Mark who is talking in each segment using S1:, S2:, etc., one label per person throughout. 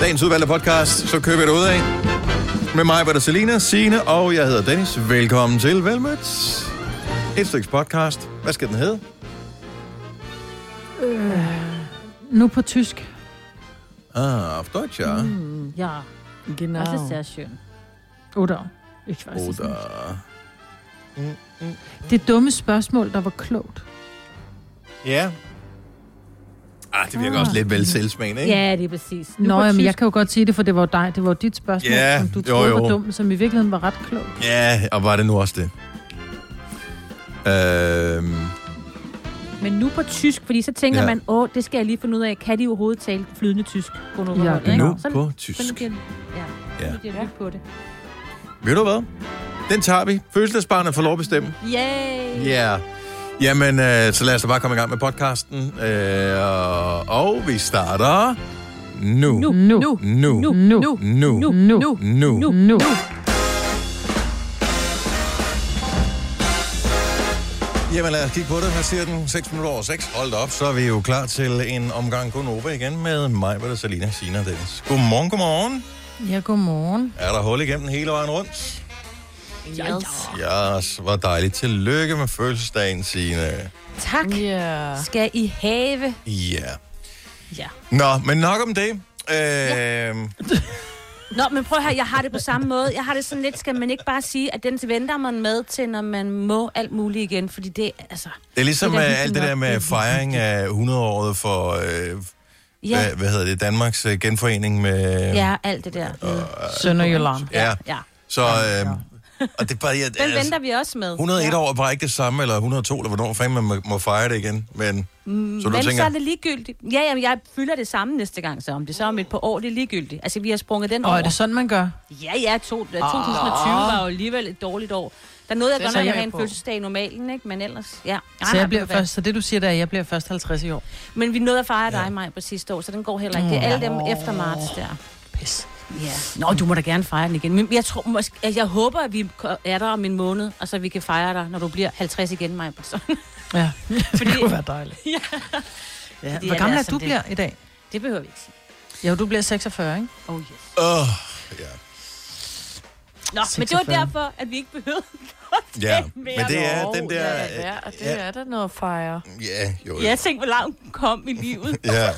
S1: Dagens udvalgte podcast, så kører vi det ud af. Med mig var der Selina, Signe og jeg hedder Dennis. Velkommen til Velmødt. Et stykke podcast. Hvad skal den hedde?
S2: Nu på tysk.
S1: Ah, auf Deutsch, ja.
S2: Mm, ja,
S3: Genau.
S2: das ist sehr schön. Oder, ich weiß es nicht.
S1: Oder...
S2: Det dumme spørgsmål, der var klogt.
S1: Ja. Ah, det virker også lidt vel selvsmagende, ikke?
S3: Ja, det er præcis. Nu
S2: Nå, jamen,
S3: tysk.
S2: jeg kan jo godt sige det, for det var jo dig. Det var jo dit spørgsmål,
S1: Ja,
S2: som du
S1: jo,
S2: troede
S1: jo.
S2: var dumt, som i virkeligheden var ret klogt.
S1: Ja, og var det nu også det? Øhm,
S3: Men nu på tysk, fordi så tænker
S1: Ja.
S3: man, åh, det skal jeg lige finde ud af. Kan de overhovedet tale flydende tysk på nogle
S2: Ja,
S3: hold,
S1: nu
S3: Så,
S1: på
S3: så
S1: tysk.
S3: nu bliver, ja,
S1: Ja.
S3: nu bliver ja. på det.
S1: Ved du hvad? Den tager vi. Fødselsdagsbarnet får lov at bestemme.
S3: Yay!
S1: Ja. Yeah. Jamen, øh, så lad os da bare komme i gang med podcasten. Øh, og, og vi starter nu.
S3: Nu,
S2: Nu.
S3: nu,
S1: Nu.
S3: nu,
S2: Nu.
S3: nu,
S1: Nu.
S3: nu,
S2: Nu.
S3: nu.
S1: Nu.
S3: Nu.
S2: Nu.
S1: Jamen lad os kigge på det. Hvad siger den? 6 minutter over 6. Hold op, så er vi jo klar til en omgang Gonova igen med mig, hvor der Salina, Sina og Dennis. Godmorgen, godmorgen.
S2: Ja, godmorgen.
S1: Er der hul igennem hele vejen rundt?
S3: Yes.
S1: Ja, så var dejligt. Tillykke med fødselsdagen, Signe.
S3: Tak.
S2: Ja.
S3: Skal I have?
S1: Ja.
S3: Ja.
S1: Nå, men nok om det. Øh,
S3: Nå, men prøv her, jeg har det på samme måde. Jeg har det sådan lidt, skal man ikke bare sige, at den venter man med til, når man må alt muligt igen, fordi det, altså...
S1: det er ligesom
S3: Det er
S1: øh,
S3: hyggeligt
S1: alt det der med fejring af 100-året for, øh,
S3: Ja,
S1: hvad, hvad hedder det, Danmarks øh, genforening med...
S3: ja alt det der.
S2: Sønderjylland.
S1: ja.
S3: ja.
S1: Så, øh, og det er bare, ja,
S3: Den
S1: altså,
S3: venter vi også med.
S1: 101
S3: ja.
S1: år er bare ikke det samme, eller 102, eller hvornår fanden man må, må fejre det igen. Men,
S3: Mm,
S1: så du
S3: men
S1: tænker,
S3: så er det ligegyldigt. Ja, jamen, jeg fylder det samme næste gang, så om det så er om et par år, det er ligegyldigt. Altså, vi har sprunget den
S2: Og
S3: over.
S2: er det sådan, man gør?
S3: Ja, ja, to, 2020 var jo alligevel et dårligt år. Der nåede jeg godt nok
S2: jeg
S3: at have en fødselsdag i normalen, ikke? Men ellers, ja.
S2: Så, jeg bliver først, så det, du siger, der er, at jeg bliver først 50 i år.
S3: Men vi nåede at fejre dig
S1: Ja.
S3: mig på sidste år, så den går heller ikke. Det er alle dem efter marts der.
S2: Pis.
S3: Ja. Nå, du må da gerne fejre den igen. Men jeg, tror, måske, altså, jeg håber, at vi er der om en måned, og så vi kan fejre dig, når du bliver 50 igen, mig.
S2: Ja,
S3: Fordi,
S2: det kunne være dejligt.
S3: Ja.
S2: ja.
S3: Fordi
S2: Hvor gammel
S3: det
S2: er
S3: er
S2: du
S3: sådan,
S2: bliver i dag?
S3: det behøver vi ikke sige.
S2: Jo, du bliver 46, ikke?
S3: Oh, yes.
S1: åh, ja.
S3: Nå, men det var
S2: 46.
S3: derfor, at vi ikke behøvede
S1: ja.
S3: mere.
S1: Men det er den der...
S4: Ja, og det
S1: ja,
S4: er der noget at fejre.
S1: ja, jo, jo.
S3: Jeg tænkte, hvor langt kom i livet.
S1: Ja.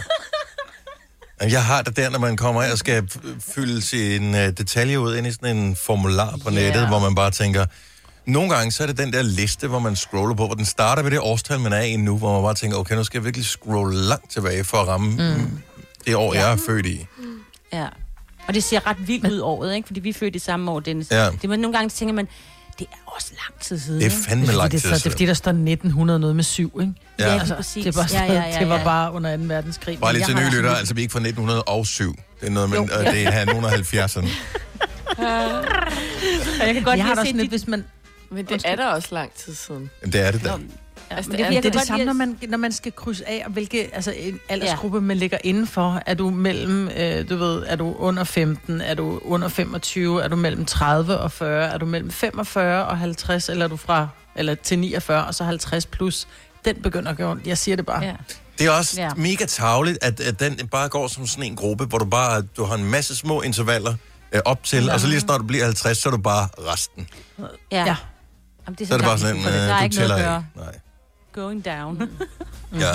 S1: Jeg har det der, når man kommer af og skal fylde sin uh, detalje ud ind i sådan en formular på nettet,
S3: Ja.
S1: hvor man bare tænker... Nogle gange så er det den der liste, hvor man scroller på, hvor den starter ved det årstal, man er i nu, hvor man bare tænker, okay, nu skal jeg virkelig scrolle langt tilbage for at ramme mm. det år, jeg er født i.
S3: Ja. Og det ser ret vildt ud året, ikke? Fordi vi er født i samme år, Dennis.
S1: Ja.
S3: Det er nogle gange, tænker man, det er også lang tid siden,
S1: Det er
S3: ikke?
S1: fandme
S2: Det er,
S1: lang tid
S2: det, er, så- det er
S1: siden.
S2: fordi, der står 1900 noget med syv, ikke?
S1: Ja.
S3: Ja,
S1: Ja.
S3: lige præcis.
S2: Det var,
S3: ja, ja, ja,
S2: det var
S3: ja.
S2: bare under 2. verdenskrig.
S1: Bare lige til nye
S2: lidt-
S1: altså vi er ikke fra 1907. Det er noget,
S3: Jo.
S1: øh, det er her nogen af 70'erne.
S3: Og jeg kan godt
S2: Jeg har
S3: lide at se dit...
S2: hvis man...
S4: Men det er der også lang tid siden.
S1: Det er det da.
S3: Ja,
S4: Altså, det er-
S3: jeg
S2: Det er det
S3: godt
S2: samme, når man, når man skal krydse af, og hvilke altså, en aldersgruppe man ligger indenfor. Er du mellem, øh, du ved, er du under 15, er du under 25, er du mellem 30 og 40, er du mellem 45 og 50, eller er du fra, eller til 49 og så 50 plus. Den begynder at gøre ondt. Jeg siger det bare.
S3: Ja.
S1: Det er også ja.
S3: Ja.
S1: mega tavligt, at, at den bare går som sådan en gruppe, hvor du bare du har en masse små intervaller øh, op til, ja. og så lige snart du bliver 50, så er du bare resten.
S3: Ja.
S2: Ja.
S3: ja. Jamen, det er
S1: Så er det bare sådan,
S3: en,
S1: øh,
S3: der er
S1: du
S3: ikke noget
S1: tæller
S3: at gøre.
S1: Nej.
S3: Going down.
S1: Ja.
S3: ja.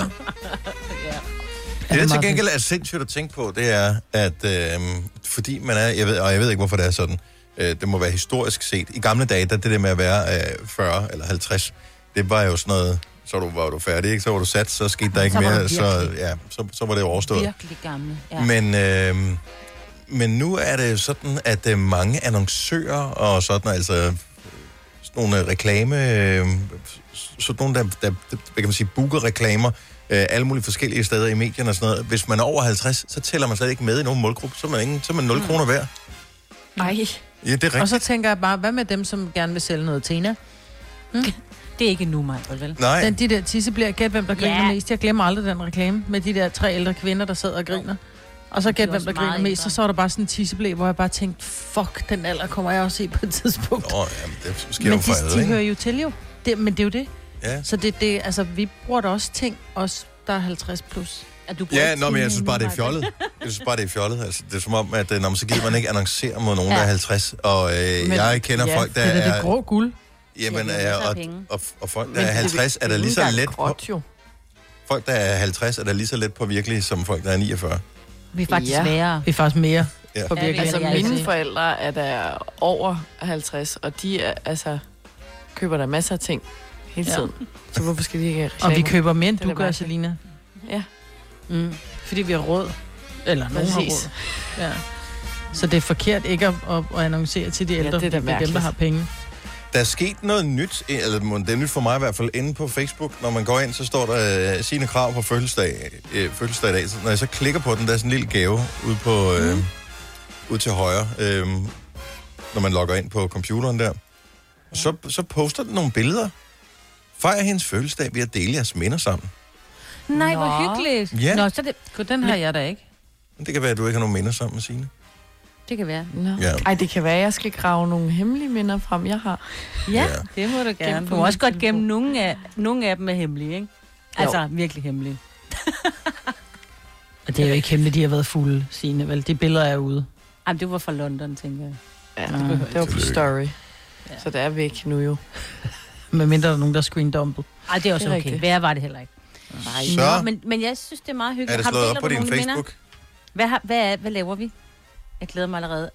S1: Det, der til gengæld er sindssygt at tænke på, det er, at øh, fordi man er, jeg ved, og jeg ved ikke, hvorfor det er sådan, øh, det må være historisk set. I gamle dage, der det der med at være øh, 40 eller 50, det var jo sådan noget, så du, var du færdig, ikke? så var du sat, så skete der ikke
S2: Så
S1: mere, så, ja, så, så var det overstået.
S3: Virkelig gamle. Ja.
S1: Men, øh, men nu er det sådan, at øh, mange annoncører og sådan, altså sådan nogle reklame, øh, sådan nogle, der, der, hvad kan man sige, booker reklamer, øh, alle mulige forskellige steder i medierne og sådan noget. Hvis man er over 50, så tæller man slet ikke med i nogen målgruppe, så er man, ingen, så er man 0 kroner værd.
S4: Ej,
S1: Ja, det er
S2: Og
S1: rigtigt.
S2: så tænker jeg bare, hvad med dem, som gerne vil sælge noget Tina?
S3: Det er ikke nu, mig, vel?
S1: Nej,
S2: Den, de der tisse bliver, gæt hvem der griner
S3: Ja.
S2: mest. Jeg glemmer aldrig den reklame med de der tre ældre kvinder, der sidder og griner. Og så gæt hvem der griner mest.
S3: ældre.
S2: Så så var der bare sådan en tisseblæ, hvor jeg bare tænkte, fuck, den alder kommer jeg også i på et tidspunkt.
S1: Nå, jamen, det sker
S2: men
S1: jo for
S2: de,
S1: alle,
S2: de
S1: ikke?
S2: hører jo til jo. Det, men det er jo det.
S1: Ja.
S2: Så det, det, altså, vi bruger da også ting, os der er 50 plus.
S3: At du
S1: Ja, nå, men jeg synes bare, det er fjollet. Jeg synes bare, det er fjollet. Altså, det er som om, at øh, når man så gider man ikke annoncere mod nogen,
S3: Ja.
S1: der er 50. Og øh,
S2: Men-
S1: jeg kender
S4: ja,
S1: folk, der
S2: Det er da
S1: er...
S2: det grå guld.
S1: Jamen,
S3: Ja, det er
S1: øh, og, og, og folk, der
S4: Men
S1: er
S4: det
S1: 50, er der lige så let på,
S4: Gråt, jo.
S1: folk, der er 50, er der lige så let på virkelig, som folk, der er 49.
S3: Vi er faktisk
S4: Ja.
S3: sværere.
S2: Det er faktisk mere
S1: Ja.
S2: på virkelig.
S4: Altså, mine forældre er der over 50, og de er, altså, køber der masser af ting hele
S2: Ja.
S4: tiden. Så hvorfor skal de ikke have
S2: Og vi køber mere, end du gør. Selina.
S4: Ja.
S2: Mm. Fordi vi har råd. Eller nogen har
S4: Præcis.
S2: råd. Ja. Så det er forkert ikke at, at, at annoncere til de
S4: Ja,
S2: ældre,
S4: det er
S2: det er dem, der har penge.
S1: Der er sket noget nyt, eller det er nyt for mig i hvert fald, inde på Facebook. Når man går ind, så står der øh, sine krav på fødselsdag, øh, fødselsdag i dag. Så når jeg så klikker på den, der er sådan en lille gave ude, på, øh,
S2: Mm.
S1: ude til højre, øh, når man logger ind på computeren der. Så, så poster den nogle billeder. Fejr hendes fødselsdag ved at dele jeres minder sammen.
S3: Nej, hvor
S4: Nå.
S3: hyggeligt.
S1: Ja.
S3: Nå, så det,
S2: Gud, den har jeg da ikke.
S1: Det kan være, at du ikke har nogen minder sammen med Signe.
S3: det kan være.
S4: Nå.
S1: Ja.
S4: Ej, det kan være, at jeg skal grave nogle hemmelige minder frem, jeg har.
S3: Ja,
S1: Ja.
S3: det må du gerne. Du må også godt gemme nogle af, nogle af dem er hemmelige, ikke? Altså, virkelig hemmelige.
S2: Og det er jo ikke hemmeligt, de har været fulde, Signe, vel? De billeder er ude.
S3: Ej, men det var fra London, tænker jeg.
S4: Ja,
S2: Nå.
S4: det var på story.
S3: Ja.
S4: Så det er væk nu jo.
S2: Med mindre der er nogen, der er screendumpet.
S3: Ej, det er også
S4: Det er
S3: okay. Værre var det heller ikke.
S4: Nej.
S1: Så
S3: Nå, men, men jeg synes, det er meget hyggeligt.
S1: er det
S3: Har du
S1: slået op på din
S3: minder?
S1: Facebook.
S3: Hvad, har, hvad, er, hvad laver vi? Jeg glæder mig allerede.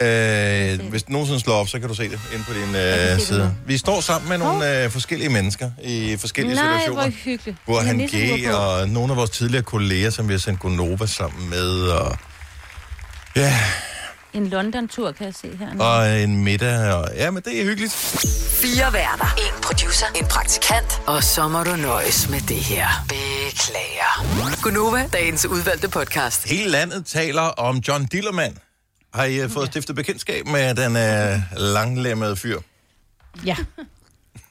S1: Øh, hvis du nogensinde slår op, så kan du se det inde på din øh, side. Vi står sammen med nogle øh, forskellige mennesker i forskellige
S3: Nej,
S1: situationer.
S3: hvor hyggeligt.
S1: Hvor han
S3: nisselure
S1: G og nogle af vores tidligere kolleger, som vi har sendt Gonova sammen med, og, ja,
S3: En London-tur, kan jeg se her.
S1: og en middag. Og, ja, men det er hyggeligt.
S5: Fire værter. En producer. En praktikant. Og så må du nøjes med det her. Beklager. Gunova, dagens udvalgte podcast.
S1: Hele landet taler om John Dillermand. Har I øh, fået stiftet bekendtskab med den øh, langlemmede fyr?
S2: Ja.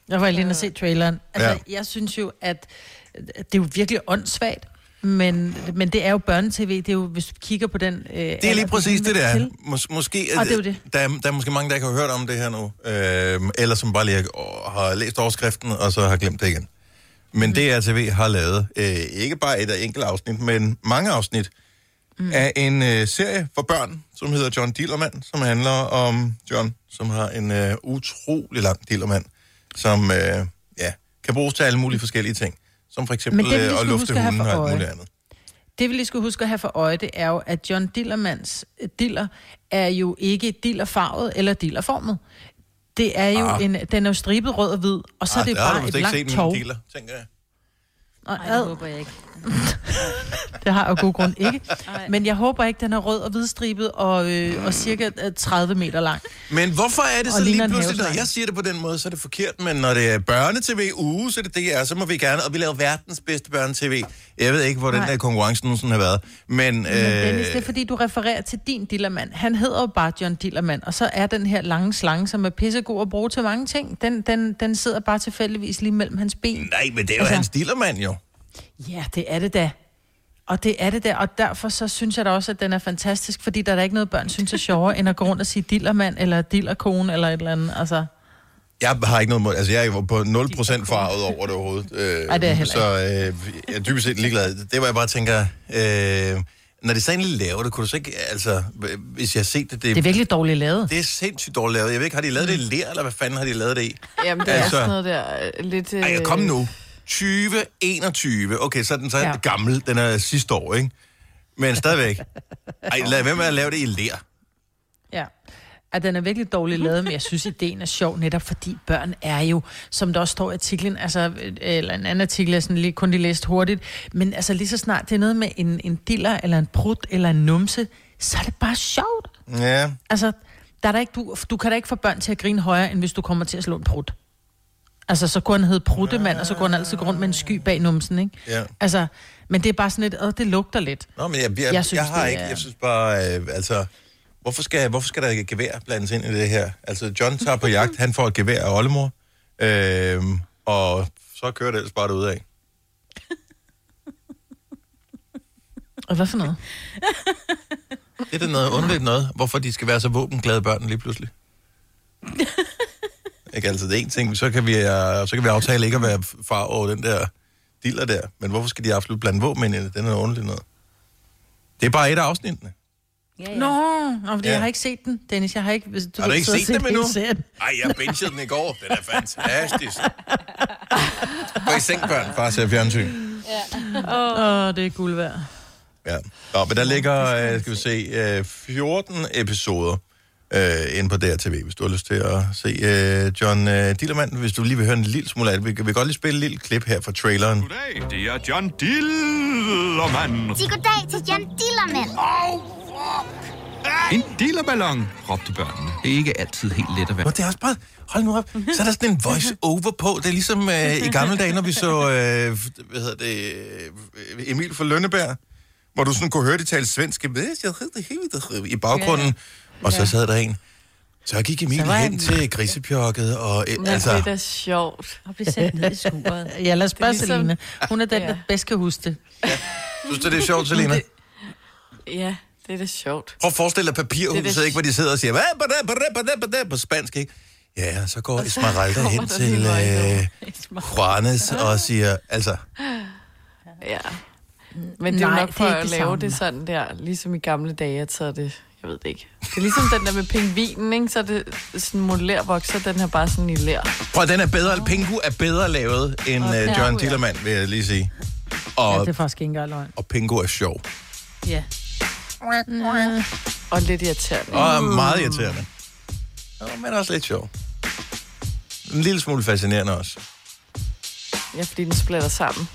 S2: Jeg var lige inde og se traileren. Altså,
S1: Ja.
S2: ja. jeg synes jo, at det er jo virkelig åndssvagt. Men, men det er jo børnetv. Det er jo, hvis du kigger på den... Øh,
S1: Det er lige præcis det, der er. Mås- måske,
S2: Og det er det.
S1: Der, er, der er måske mange, der ikke har hørt om det her nu. Øh, eller som bare lige har, har læst overskriften, og så har glemt det igen. Men
S2: Mm.
S1: DRTV har lavet øh, ikke bare et enkelt afsnit, men mange afsnit mm. af en øh, serie for børn, som hedder John Dillermand, som handler om John, som har en øh, utrolig lang dillermand, som øh, ja, kan bruges til alle mulige forskellige ting. Som for eksempel
S2: Men det, vi
S1: øh, at lufte hunden
S2: for
S1: og alt muligt andet.
S2: Det vi lige skal huske at have for øje, det er jo, at John Dillermans øh, diller er jo ikke dillerfarvet eller dillerformet. Det er jo
S1: Ah.
S2: en, den er jo stribet rød og hvid, og så er det bare et
S1: ikke
S2: langt
S1: set
S2: tov.
S1: min dealer, tænker jeg.
S2: Og
S3: Nej, det håber jeg ikke.
S2: det har jeg af god grund ikke.
S3: Ej.
S2: Men jeg håber ikke, den er rød og hvidstribet og, øh, og cirka øh, 30 meter lang.
S1: Men hvorfor er det
S2: Og
S1: så lige pludselig, når jeg siger det på den måde, så er det forkert, men når det er børnetv uge, så er det DR, så må vi gerne, og vi laver verdens bedste børnetv. Jeg ved ikke, hvor den
S2: Nej.
S1: der konkurrence nogensinde har været, men...
S2: Men Dennis, det er fordi, du refererer til din dillermand. Han hedder jo bare John Dillermand, og så er den her lange slange, som er pissegod at bruge til mange ting, den, den, den sidder bare tilfældigvis lige mellem hans ben.
S1: Nej, men det er jo
S2: Altså-
S1: hans dillermand jo.
S2: Ja, det er det da. Og det er det der, og derfor så synes jeg da også, at den er fantastisk, fordi der er da ikke noget, børn synes er sjovere, end at gå rundt og sige dillermand, eller dillerkone, eller et eller andet. Altså,
S1: Jeg har ikke noget mod, altså jeg er jo på 0% farvet over det overhovedet. Øh,
S2: Ej, det er
S1: Så øh, jeg er dybest set ligeglad. Det var jeg bare tænker, øh, når de så egentlig laver det, kunne du så ikke, altså, hvis jeg har set det, det,
S2: det er virkelig dårligt lavet.
S1: det er sindssygt dårligt lavet. Jeg ved ikke, har de lavet det i ler, eller hvad fanden har de lavet det i?
S4: Jamen, det
S1: Altså-
S4: altså... er sådan noget der øh, lidt... Øh...
S1: Ej, kom nu. 2021. Okay, så er den så ja. Gammel. Den er sidste år, ikke? Men stadigvæk. Ej, lad være med at lave det i ler.
S2: Ja. At den er virkelig dårligt lavet, men jeg synes, ideen er sjov, netop fordi børn er jo, som der også står i artiklen, altså, eller en anden artikel, jeg sådan lige, kun lige læst hurtigt, men altså lige så snart det er noget med en, en diller, eller en prut, eller en numse, så er det bare sjovt.
S1: Ja.
S2: Altså, der er der ikke, du, du kan da ikke få børn til at grine højere, end hvis du kommer til at slå en prut. Altså, så kunne han hedde Pruttemand, og så kunne han altid gå rundt med en sky bag numsen, ikke?
S1: Ja.
S2: Altså, men det er bare sådan lidt, åh, det lugter lidt.
S1: Nå, men jeg, jeg, jeg,
S2: synes,
S1: jeg har
S2: det
S1: ikke... Jeg synes bare, øh, altså... Hvorfor skal, hvorfor skal der et gevær blandes ind i det her? Altså, John tager på jagt, han får et gevær af oldemor, øh, og så kører det ellers bare ud af.
S2: Og hvad for noget?
S1: Det er da noget underligt noget, hvorfor de skal være så våbenglade børn lige pludselig. ikke altså, det er en ting, så kan vi, uh, så kan vi aftale ikke at være far over den der diller der. Men hvorfor skal de absolut blande våben ind i det? Den er ordentligt noget. Det er bare et af afsnittene.
S3: Ja, ja.
S2: Nå, nå fordi
S1: Ja.
S2: ja. jeg har ikke set den, Dennis. Jeg har ikke... Du
S1: Har du ikke set
S2: og
S1: dem endnu?
S2: hele serien.
S1: Ej, jeg bingede den i går. Den er fantastisk. Gå i seng, børn. Far ser fjernsyn.
S2: Åh, det er guld værd.
S1: Ja. Nå, men der ligger, øh, skal vi se, øh, 14 episoder øh, inde på DRTV, hvis du har lyst til at se øh, John øh, Dillermand. Hvis du lige vil høre en lille smule af det. Vi kan vi kan godt lige spille et lille klip her fra traileren.
S6: Goddag, det er John Dillermand.
S7: Sig goddag til John Dillermand.
S6: En dillerballon, råbte børnene. Det er ikke altid helt let at være.
S1: Og det er også bare, hold nu op, så er der sådan en voice-over på. Det er ligesom øh, i gamle dage, når vi så, øh, hvad hedder det, øh, Emil fra Lønneberg, hvor du sådan kunne høre, de tale svensk i baggrunden, og så sad der en. Så gik Emil
S2: Så
S1: hen
S2: han-
S1: til grisepjokket, og øh,
S4: Men
S1: altså...
S4: det er da sjovt.
S3: Og blive sendt ned i skuret.
S2: Ja, lad os spørge
S4: ligesom-
S2: Selina. Hun er den,
S4: Ja.
S2: der bedst kan huske det.
S1: Synes du, det er sjovt, Selina?
S4: Ja, det er da sjovt.
S1: Prøv at forestille dig papirhuset,
S4: Det det-
S1: ikke, hvor de sidder og siger, "Hvad, bada, bada, bada, bada," på spansk, ikke? Ja, så går Esmeralda hen til øh, Juanes og siger, altså,
S4: Ja. Men det er jo
S2: Nej,
S4: nok
S2: det
S4: for
S2: er ikke
S4: at
S2: det
S4: lave
S2: samme.
S4: det sådan der, ligesom i gamle dage, at så er det, jeg ved det ikke. Det er ligesom den der med pingvinen, ikke? Så er det sådan modellervoks, så den her bare sådan i lær.
S1: prøv den er bedre, Pingu er bedre lavet end øh,
S2: Pingu,
S1: John
S2: ja.
S1: Dillermand, vil jeg lige sige.
S2: Ja,
S1: Og,
S2: det er faktisk ikke engang løgn.
S1: og Pingu er sjov.
S2: Ja.
S4: Og lidt irriterende.
S1: Og er meget irriterende. Og, men også lidt sjov. En lille smule fascinerende også.
S4: Ja, fordi den splitter sammen.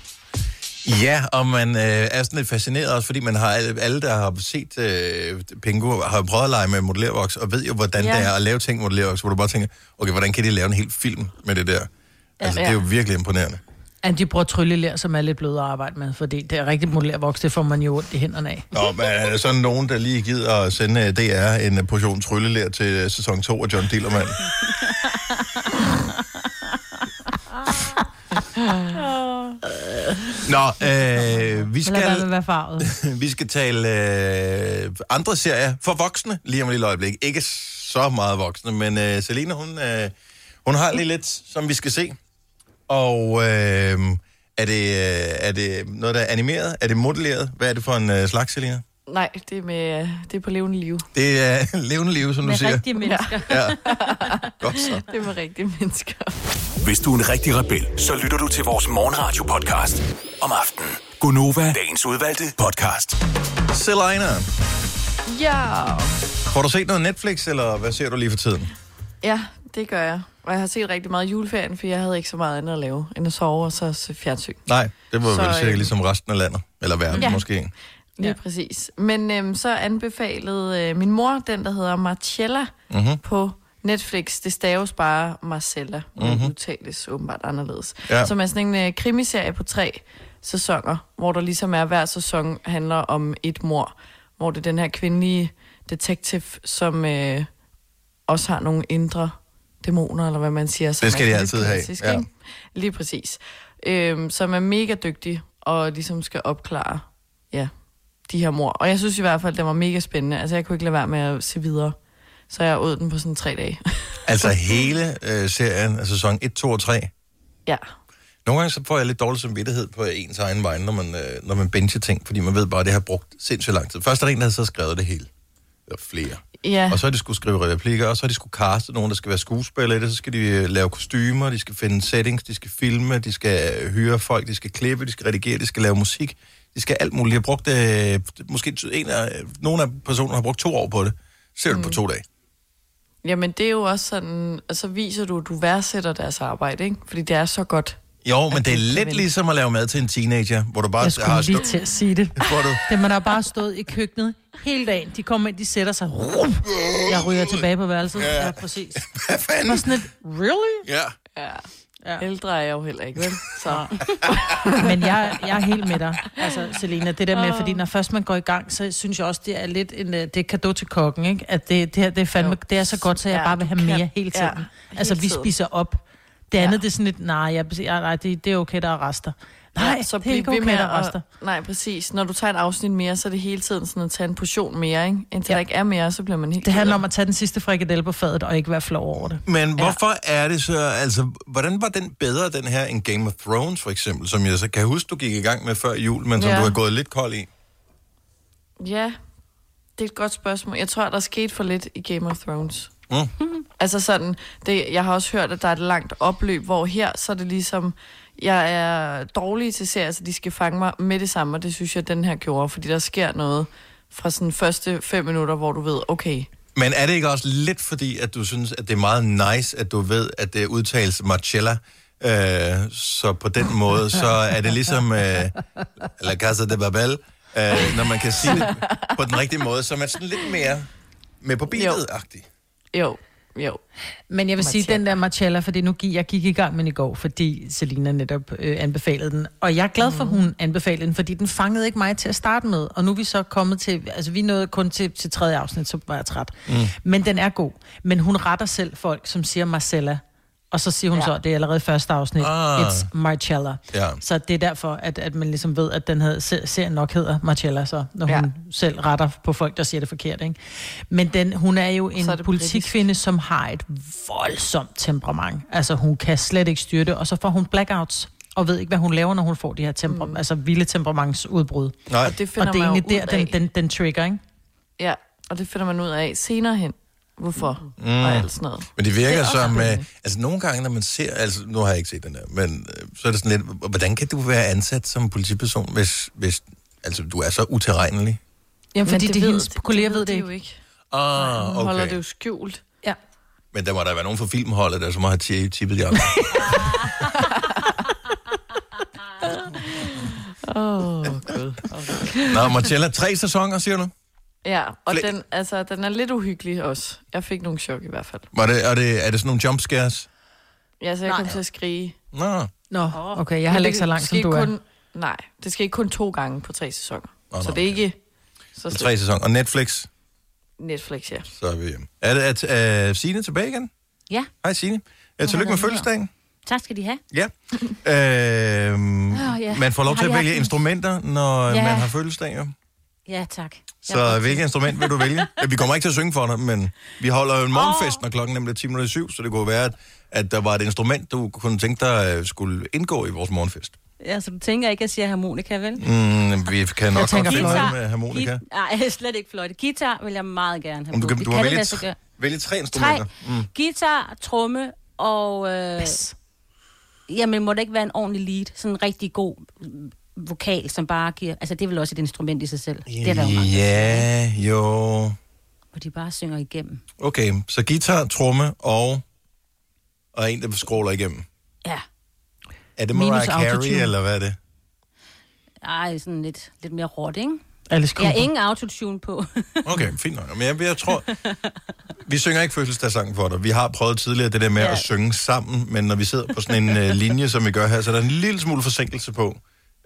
S1: Ja, og man øh, er sådan lidt fascineret også, fordi man har alle, alle der har set øh, Pingu, har jo prøvet at lege med modellervoks, og ved jo, hvordan ja. Det er at lave ting med modellervoks, hvor du bare tænker, okay, hvordan kan de lave en hel film med det der? Altså,
S4: Ja.
S1: det er jo virkelig imponerende.
S2: Ja, de bruger trylleler, som er lidt blødere at arbejde med, fordi det er rigtig modellervoks, det får man jo ondt i hænderne af.
S1: Nå, men er der sådan nogen, der lige gider at sende øh, DR en portion tryllelær til øh, sæson 2 af John Dillermand? Nå, øh, vi
S2: lad
S1: skal,
S2: at være farvet.
S1: vi skal tale øh, andre serier for voksne lige om et lille øjeblik. Ikke så meget voksne, men øh, Selina, hun, øh, hun har lige lidt, som vi skal se. Og øh, er, det, øh, er det noget, der er animeret? Er det modelleret? Hvad er det for en øh, slags, Selina?
S4: Nej, det er, med, det er på levende liv.
S1: Det er levende liv, som du
S3: Med
S1: siger.
S3: rigtige mennesker.
S1: Ja. Godt så.
S4: Det er med rigtige mennesker.
S8: Hvis du er en rigtig rebel, så lytter du til vores morgenradio-podcast om aftenen. Gunova, dagens udvalgte podcast.
S1: Selina,
S4: Ja.
S1: får du set noget Netflix, eller hvad ser du lige for tiden?
S4: Ja, det gør jeg. Og jeg har set rigtig meget juleferien, for jeg havde ikke så meget andet at lave, end at sove og så se fjernsyn.
S1: Nej, det var
S4: Så,
S1: vel cirka
S4: øh,
S1: ligesom resten af landet. Eller verden
S4: Ja.
S1: måske.
S4: Lige
S2: Ja.
S4: præcis. Men øhm, så anbefalede øh, min mor den, der hedder Marcella
S1: Mhm.
S4: på Netflix. Det staves bare Marcella,
S1: Mhm.
S4: mm-hmm. udtales åbenbart anderledes.
S1: Ja.
S4: Som er sådan en øh, krimiserie på tre sæsoner, hvor der ligesom er, hver sæson handler om et mor, hvor det er den her kvindelige detektiv, som øh, også har nogle indre dæmoner, eller hvad man siger.
S1: Det skal de altid have, ja.
S4: ikke? Lige præcis. Øhm, som er mega dygtig, og ligesom skal opklare ja, de her mor. Og jeg synes i hvert fald, det var mega spændende. Altså, jeg kunne ikke lade være med at se videre. Så jeg åd den på sådan tre dage.
S1: Altså hele øh, serien, altså sæson 1, 2 og 3.
S4: ja.
S1: Nogle gange så får jeg lidt dårlig samvittighed på ens egen vej, når man, øh, når man bencher ting, fordi man ved bare, at det har brugt sindssygt lang tid. Først er der en, der havde så skrevet det hele. Eller flere.
S4: Ja,
S1: Og så har de skulle skrive replikker, og så har de skulle caste nogen, der skal være skuespillere i det. Så skal de øh, lave kostymer, de skal finde settings, de skal filme, de skal øh, hyre folk, de skal klippe, de skal redigere, de skal lave musik. De skal alt muligt. De har brugt, øh, måske en af, nogle af personerne har brugt to år på det. Ser du mm. på to dage.
S4: jamen det er jo også sådan, og så viser du, at du værdsætter deres arbejde, ikke? Fordi det er så godt.
S1: Jo, men det er lidt ligesom at lave mad til en teenager, hvor du bare
S2: Jeg skulle
S1: har
S2: lige
S1: stå-
S2: til at sige det.
S1: hvor du,
S2: Det man har bare stået i køkkenet hele dagen. De kommer ind, de sætter sig. Rum. Jeg ryger tilbage på værelset.
S1: Ja.
S2: Ja, præcis.
S1: Hvad
S2: Og
S1: fanden?
S2: sådan et, really?
S1: Ja.
S4: Ja.
S2: Ja.
S4: Ældre er jeg jo heller ikke, vel? Så.
S2: Men jeg, jeg er helt med dig, altså Selena. Det der med, fordi når først man går i gang, så synes jeg også, det er lidt en, øh, det er kado til kokken, ikke? At det, det, her, det, er fandme,
S4: Jo.
S2: det er så godt, så jeg
S4: Ja,
S2: bare vil have
S4: kan-
S2: mere hele tiden.
S4: ja,
S2: altså,
S4: hele
S2: vi
S4: tiden.
S2: spiser op. Det
S4: Ja.
S2: andet, det er sådan lidt, nej, jeg, ja, nej det, det er okay, der er rester. Nej,
S4: så
S2: det er ikke okay,
S4: med
S2: der
S4: at-. Nej, præcis. Når du tager et afsnit mere, så er det hele tiden sådan at tage en portion mere, ikke? Indtil ja. der ikke er mere, så bliver man helt
S2: Det handler om at tage den sidste frikadelle på fadet og ikke være flov over det.
S1: Men hvorfor er det så, altså, hvordan var den bedre, den her, end Game of Thrones, for eksempel, som jeg så kan huske, du gik i gang med før jul, men som
S4: Ja.
S1: du er gået lidt kold i?
S4: Ja, det er et godt spørgsmål. Jeg tror, der skete for lidt i Game of Thrones.
S1: Mm.
S4: Altså sådan, det, jeg har også hørt, at der er et langt opløb, hvor her, så er det ligesom, jeg er dårlig til serier, så de skal fange mig med det samme, og det synes jeg, den her gjorde, fordi der sker noget fra sådan første fem minutter, hvor du ved, okay,
S1: Men er det ikke også lidt fordi, at du synes, at det er meget nice, at du ved, at det udtales Marcella, øh, så på den måde, så er det ligesom øh, La Casa de Babel, øh, når man kan sige det på den rigtige måde, så er man sådan lidt mere med på beatet-agtig.
S4: jo, jo.
S2: Men jeg vil sige, den der Marcella, fordi nu gik jeg gik i gang med den i går, fordi Selina netop øh, anbefalede den. Og jeg er glad for, at hun anbefalede den, fordi den fangede ikke mig til at starte med. Og nu er vi så kommet til, altså vi nåede kun til, til tredje afsnit, så var jeg træt. Mm. Men den er god. Men hun retter selv folk, som siger Marcella. Og så siger hun ja. så, det er allerede første afsnit,
S1: Ah.
S2: it's Marcella.
S1: Ja.
S2: Så det er derfor, at, at man ligesom ved, at den se- serien nok hedder Marcella, så, når
S4: Ja.
S2: hun selv retter på folk, der siger det forkert. Ikke? Men den, hun er jo en
S4: er
S2: politikkvinde, som har et voldsomt temperament. Altså hun kan slet ikke styre det, og så får hun blackouts og ved ikke, hvad hun laver, når hun får de her temper- mm. altså vilde temperamentsudbrud.
S1: Nej,
S4: Og det finder
S2: Og det er egentlig der,
S4: ud
S2: den,
S4: af.
S2: den, den trigger, ikke?
S4: Ja, og det finder man ud af senere hen. Hvorfor? Mm. Og alt sådan noget.
S1: men det virker
S4: Det
S1: det som, øh, altså nogle gange, når man ser, altså nu har jeg ikke set den der, men øh, så er det sådan lidt, hvordan kan du være ansat som politiperson, hvis, hvis altså, du er så utilregnelig?
S2: Jamen, fordi det,
S4: ved-
S2: hendes kolleger ved det
S4: jo ikke.
S1: Ah,
S4: Hun holder det
S1: okay.
S4: jo skjult.
S2: Ja.
S1: Men der må der være nogen fra filmholdet, der som har ti- tippet jer.
S4: Åh, oh, gud.
S1: Nå, Marcella, tre sæsoner, siger du?
S4: Ja, og
S1: Fle-
S4: den, altså, den er lidt uhyggelig også. Jeg fik nogle chok i hvert fald.
S1: Var det, er, det, er det sådan nogle jumpscares?
S4: Ja, så jeg kom til at skrige.
S1: Nå,
S2: Nå, okay, jeg har
S4: Men
S2: ikke
S4: det
S2: så langt,
S4: skal
S2: som du er.
S4: kun, Nej, det skal ikke kun to gange på tre sæsoner.
S1: Nå,
S4: så
S1: nå,
S4: det er ikke så
S1: tre
S4: slemt.
S1: sæsoner. Og Netflix,
S4: Netflix, ja.
S1: så er vi hjemme. Er det at, uh, Signe tilbage igen?
S3: Ja,
S1: Hej Signe. Uh, tillykke med fødselsdagen.
S3: tak skal de have.
S1: Ja. Uh,
S3: ja.
S1: Man får lov
S3: Jeg
S1: til
S3: har
S1: at vælge
S3: haft en-
S1: instrumenter, når
S3: Ja.
S1: man har fødselsdag. Jo.
S3: Ja, tak. Jeg
S1: Så hvilket instrument vil du vælge? Ja, Vi kommer ikke til at synge for dig, men vi holder jo en morgenfest, når klokken nemlig er 10 minutter i syv, så det kunne være, at, at der var et instrument, du kunne tænke dig øh, skulle indgå i vores morgenfest.
S3: Ja, så du tænker ikke, at jeg siger harmonika, vel?
S1: Mm, vi kan nok
S2: tænker
S1: godt finde
S2: fløjte.
S1: noget med harmonika.
S3: Git- Nej, slet ikke fløjte. Guitar vil jeg meget gerne have
S1: Om du kan, du har
S3: det
S1: vælge,
S3: gøre.
S1: vælge tre instrumenter.
S3: Tre. Mm. Guitar, tromme og... Øh,
S2: Bas.
S3: jamen, må det ikke være en ordentlig lead? Sådan en rigtig god vokal, som bare giver... Altså, det er vel også et instrument i sig selv. Det er der jo mange,
S1: Ja, jo.
S3: hvor de bare synger igennem.
S1: Okay, så guitar, tromme og, og en, der scroller igennem.
S3: Ja.
S1: Er det
S2: Minus
S1: Mariah Carey,
S2: autotune.
S1: eller hvad er det?
S3: Ej, sådan lidt, lidt mere råt, ikke?
S2: Alice
S3: Jeg har ingen autotune på.
S1: Okay, fint nok. Men jeg, jeg tror... Vi synger ikke fødselsdagssangen for dig. Vi har prøvet tidligere det der med ja. at synge sammen, men når vi sidder på sådan en uh, linje, som vi gør her, så er der en lille smule forsinkelse på.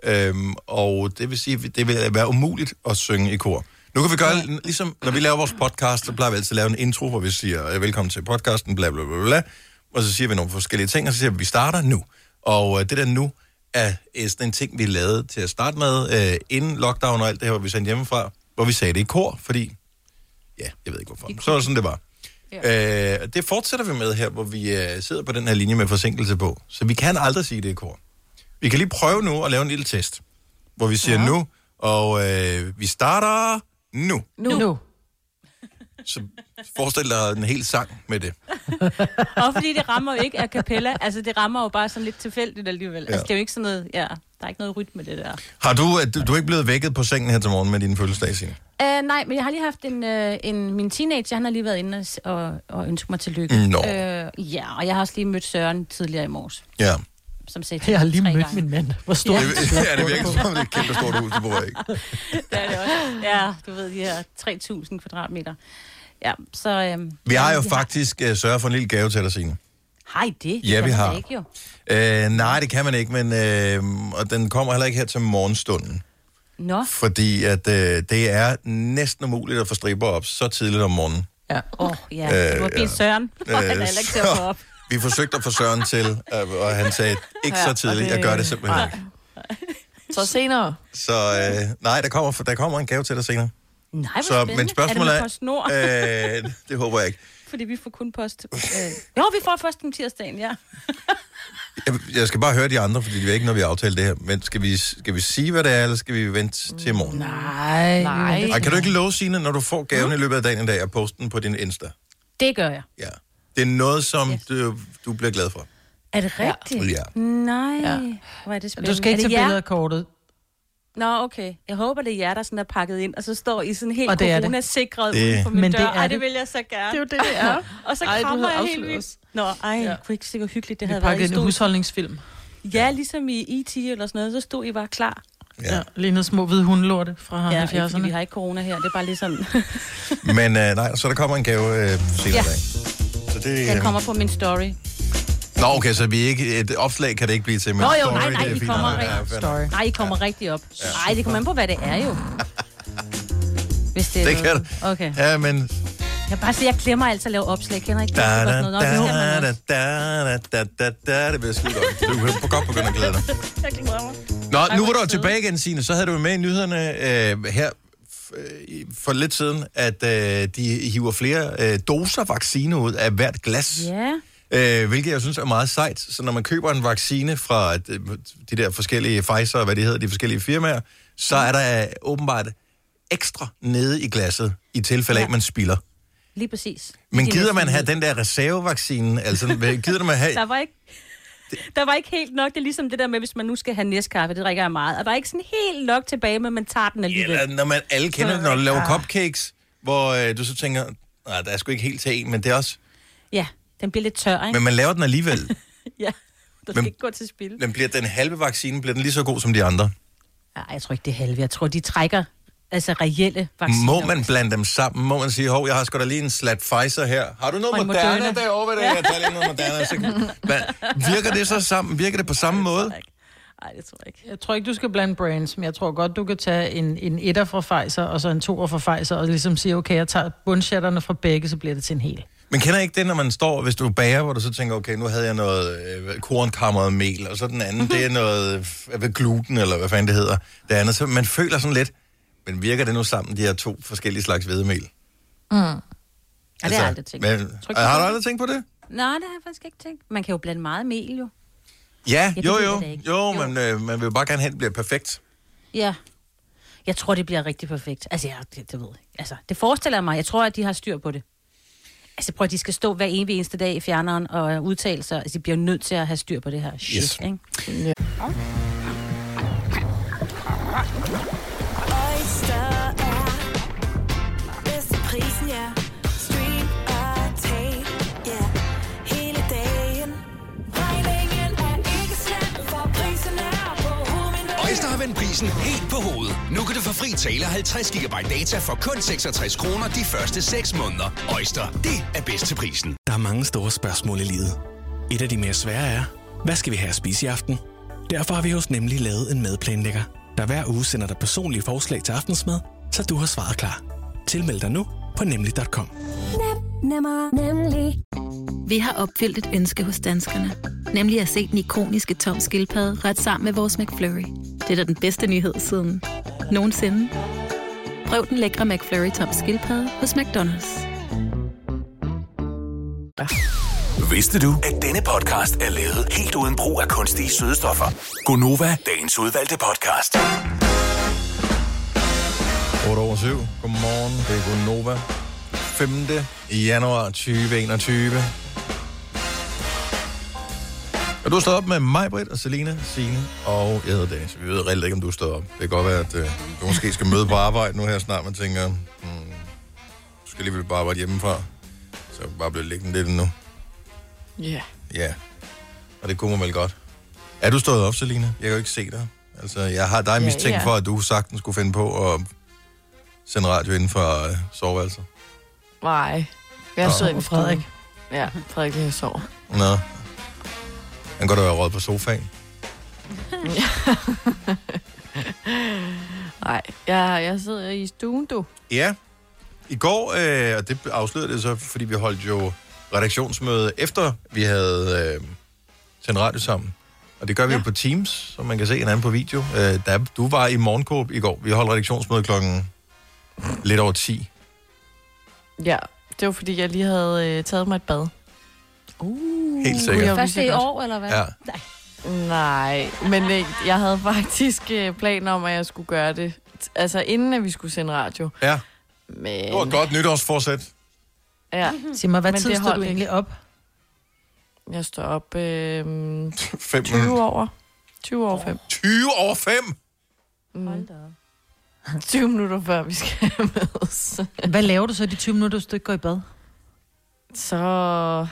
S1: Øhm, og det vil sige, at det vil være umuligt at synge i kor. Nu kan vi gøre, ligesom når vi laver vores podcast, så plejer vi altid at lave en intro, hvor vi siger, "Øh, velkommen til podcasten, bla bla bla bla, og så siger vi nogle forskellige ting, og så siger vi, vi starter nu. Og uh, det der nu er øh, sådan en ting, vi lavede til at starte med, uh, inden lockdown og alt det her, hvor vi sendte hjemmefra, hvor vi sagde det i kor, fordi, ja, jeg ved ikke hvorfor, så var det sådan, det var. Ja. Øh, det fortsætter vi med her, hvor vi øh, sidder på den her linje med forsinkelse på. Så vi kan aldrig sige det i kor. Vi kan lige prøve nu at lave en lille test, hvor vi siger ja. nu, og øh, vi starter nu.
S2: Nu. nu.
S1: Så forestil dig en hel sang med det.
S3: Og fordi det rammer jo ikke a cappella. Altså, det rammer jo bare sådan lidt tilfældigt alligevel. Ja. Altså, det er jo ikke sådan noget... Ja, der er ikke noget rytme med det der.
S1: Har du, øh, du, du er ikke blevet vækket på sengen her til morgen med din fødselsdag, Signe?
S3: Uh, nej, men jeg har lige haft en, uh, en min teenager, han har lige været inde og, og, ønsket mig tillykke.
S1: Nå.
S3: Uh, ja, og jeg har også lige mødt Søren tidligere i morges,
S1: Ja.
S3: Som sagde
S2: Jeg har lige mødt
S3: gange.
S2: min mand. Hvor stor
S1: Det, ja, det virker som om det er et kæmpe stort hus, du bor i.
S3: Det er det også. Ja, du ved, de her 3.000 kvadratmeter. Ja, så... Øhm,
S1: Vi har jo
S3: vi
S1: faktisk uh, sørget for en lille gave til dig, Signe.
S3: Har I det? Det
S1: Ja, vi har.
S3: Ikke, jo.
S1: Øh, nej, det kan man ikke, men øh, og den kommer heller ikke her til morgenstunden.
S3: Nå,
S1: Fordi at øh, det er næsten umuligt at få striber op så tidligt om morgenen.
S2: Ja.
S3: åh, oh, ja.
S1: Øh,
S3: Du har bedt
S1: ja.
S3: Søren, og han er heller ikke til at få op.
S1: vi forsøgte at få Søren til, og han sagde, ikke
S4: Ja,
S1: så
S4: og
S1: tidligt,
S4: det-
S1: jeg gør det simpelthen ikke.
S4: Så senere.
S1: Så øh, nej, der kommer, der kommer en gave til dig senere.
S3: Nej, hvor
S1: Så,
S3: spændende.
S1: men spørgsmålet
S3: er... det med PostNord?
S1: øh, det håber jeg ikke.
S3: Fordi vi får kun post... Øh... Jo, vi får først om tirsdagen, ja.
S1: Jeg, jeg skal bare høre de andre, fordi det er ikke noget, vi har aftalt det her. Men skal vi, skal vi sige, hvad det er, eller skal vi vente til i morgen?
S2: Nej.
S4: Nej.
S1: Ej, kan du ikke love, Signe, når du får gaven i løbet af dagen i dag, at poste den på din Insta?
S3: Det gør jeg.
S1: Ja. Det er noget, som
S3: Yes.
S1: du, du bliver glad for.
S3: Er det rigtigt?
S1: Ja.
S3: Nej.
S2: Ja.
S3: Hvor er det spændende.
S2: Du skal ikke tage billeder af kortet.
S3: Nå, okay. Jeg håber, det er jer, der sådan er pakket ind, og så står I sådan helt
S2: Og det er det.
S3: coronasikret
S1: Det-
S3: ude på min
S2: Men
S3: dør.
S2: det er
S3: Ej,
S2: det.
S3: vil jeg så gerne.
S2: Det er jo det, det er.
S3: og så
S2: Ej, du
S3: krammer jeg helt vildt. Nå, ej,
S2: Ja.
S3: ja. kunne ikke sikkert hyggeligt, det
S2: Vi
S3: havde været. I
S2: pakkede en
S3: stod,
S2: husholdningsfilm.
S3: ja, ligesom i E.T. eller sådan noget, så stod I bare klar.
S1: Ja.
S2: Ja. Lignede små hvide hundelorte fra
S3: Ja, ikke, fordi
S2: 70'erne.
S3: vi har ikke corona her, det er bare lige sådan.
S1: Men øh, nej, så der kommer en gave øh, senere
S3: Ja.
S1: i dag. Så det,
S3: Den kommer på min story.
S1: Nå, okay, så vi ikke, et opslag kan det ikke blive til. Men
S3: Nå, jo,
S1: story,
S3: nej, nej,
S1: det er
S3: I
S1: fint.
S3: kommer
S1: Ja,
S3: rigtig-
S1: ja.
S2: Story.
S3: Nej, I kommer rigtig op. Nej, det kommer an på, hvad det er jo. Hvis det er
S1: Det kan
S3: noget.
S1: du.
S3: Okay.
S1: Ja, men...
S3: Jeg bare sige, jeg glemmer altid at lave opslag. Kender ikke det?
S1: Da,
S3: Det
S1: da,
S3: er
S1: da,
S3: også.
S1: da, da, da, da, da, det bliver skide godt. Du kan godt begynde at glæde dig.
S3: Jeg glæder mig.
S1: Nå, nu
S3: hvor
S1: var du tilbage igen, Signe. Så havde du med i nyhederne øh, her øh, for lidt siden, at øh, de hiver flere øh, doser vaccine ud af hvert glas.
S3: Ja.
S1: Øh, hvilket jeg synes er meget sejt. Så når man køber en vaccine fra øh, de der forskellige Pfizer, og hvad de hedder, de forskellige firmaer, så er der øh, åbenbart ekstra nede i glasset, i tilfælde af,
S3: Ja.
S1: at man spilder.
S3: Lige præcis.
S1: Men
S3: De
S1: gider man have den der reservevaccine? Altså, gider man have...
S3: Der var ikke... Der var ikke helt nok. Det er ligesom det der med, hvis man nu skal have næskaffe, det drikker jeg meget. Og der er ikke sådan helt nok tilbage, men man tager den alligevel.
S1: Eller når man alle kender det, når du laver cupcakes, hvor øh, du så tænker, nej, der er sgu ikke helt til en, men det er også...
S3: Ja, den bliver lidt tør, ikke?
S1: Men man laver den alligevel.
S3: Ja, der skal
S1: Men-
S3: ikke gå til spil.
S1: Den bliver den halve vaccine, bliver den lige så god som de andre.
S3: Nej, jeg tror ikke, det er halve. Jeg tror, de trækker altså reelle vacciner.
S1: Må man blande dem sammen? Må man sige, hov, jeg har sgu da lige en slat Pfizer her. Har du
S3: Og
S1: noget Moderna,
S3: Moderna.
S1: derovre? Ved det? Jeg tager lige noget Moderna. Så... Hvad, virker det så sammen? Virker det på samme måde?
S3: Nej, det tror jeg ikke.
S2: Jeg tror ikke, du skal blande brands, men jeg tror godt, du kan tage en, en etter fra Pfizer, og så en toer fra Pfizer, og ligesom sige, okay, jeg tager bundshatterne fra begge, så bliver det til en hel.
S1: Men kender ikke det, når man står, hvis du bager, hvor du så tænker, okay, nu havde jeg noget øh, kornkammeret mel, og så den anden, det er noget øh, gluten, eller hvad fanden det hedder. Det andet, så man føler sådan lidt, men virker det nu sammen, de her to forskellige slags hvedemel?
S3: Ja, det har jeg aldrig tænkt.
S1: Men, har du aldrig tænkt på det?
S3: Nej, det har jeg faktisk ikke tænkt. Man kan jo blande meget mel, jo.
S1: Ja,
S3: det
S1: jo, jo. Jo,
S3: Jo.
S1: men øh, man vil jo bare gerne have, at det bliver perfekt.
S3: Ja. Jeg tror, det bliver rigtig perfekt. Altså, jeg, det, det ved jeg. Altså, det forestiller jeg mig. Jeg tror, at de har styr på det. Altså, prøv at de skal stå hver evig eneste dag i fjerneren og udtale sig. Altså, de bliver nødt til at have styr på det her shit,
S1: Yes.
S3: ikke?
S9: Oyster er bedst til prisen, ja. Stream og tag, ja. Hele dagen. Regningen er ikke slem, for prisen er på hovedet.
S10: Øjster har vendt prisen helt på hovedet. Nu kan du få fri tale 50 GB data for kun 66 kroner de første 6 måneder. Øjster, det er bedst til prisen.
S11: Der er mange store spørgsmål i livet. Et af de mere svære er, hvad skal vi have at spise i aften? Derfor har vi hos Nemlig lavet en madplanlægger, der hver uge sender dig personlige forslag til aftensmad, så du har svaret klar. Tilmeld dig nu på nemlig.com.
S9: Nemmer, nemlig.
S12: Vi har opfyldt et ønske hos danskerne. Nemlig at se den ikoniske tom skildpadde ret sammen med vores McFlurry. Det er da den bedste nyhed siden nogensinde. Prøv den lækre McFlurry tom skildpadde hos McDonald's.
S8: Vidste du, at denne podcast er lavet helt uden brug af kunstige sødestoffer? Gonova, dagens udvalgte podcast.
S1: 8 over 7. Godmorgen, det er Nova. 5. januar 2021. Og du har stået op med mig, Britt, og Selina, Signe og jeg hedder Dennis. Vi ved reelt ikke, om du står op. Det kan godt være, at øh, du måske skal møde på arbejde nu her snart. Man tænker, hmm, du skal alligevel bare arbejde hjemmefra. Så jeg bare blive liggende lidt nu.
S4: Ja.
S1: Ja, og det kunne man vel godt. Er du stået op, Selina? Jeg kan jo ikke se dig. Altså, jeg har dig
S4: Ja,
S1: mistænkt
S4: ja.
S1: for, at du sagtens skulle finde på at sende radio inden for øh, soveværelset.
S4: Nej. Jeg sidder inde i
S2: Frederik.
S4: Frederik. Ja, Frederik lige sover.
S1: Nå. Han går da være råd på sofaen.
S4: Nej, jeg, jeg sidder i stuen, du.
S1: Ja. I går, øh, og det afslørede det så, fordi vi holdt jo redaktionsmøde efter vi havde øh, sendt radio sammen. Og det gør vi ja. jo på Teams, som man kan se hinanden på video. Øh, der, du var i morgenkåb i går. Vi holdt redaktionsmøde klokken lidt over 10.
S4: Ja, det var fordi, jeg lige havde øh, taget mig et bad.
S3: Uh,
S1: Helt sikkert.
S4: Jeg
S3: Først
S4: vidste
S3: i år, eller hvad?
S1: Ja.
S3: Nej.
S4: Nej, men øh, jeg havde faktisk øh, planer om, at jeg skulle gøre det. Altså inden, at vi skulle sende radio.
S1: Ja,
S4: Men,
S1: det var et godt nytårsforsæt.
S4: Ja,
S2: Sig mig, hvad
S4: Men
S2: tid står du egentlig op?
S4: jeg står op øh,
S1: 5
S4: 20 over. 20 over 5.
S1: 20 over 5!
S3: Hold da op.
S4: 20 minutter før vi skal mødes.
S2: Hvad laver du så i de 20 minutter, hvis du ikke går i bad?
S4: Så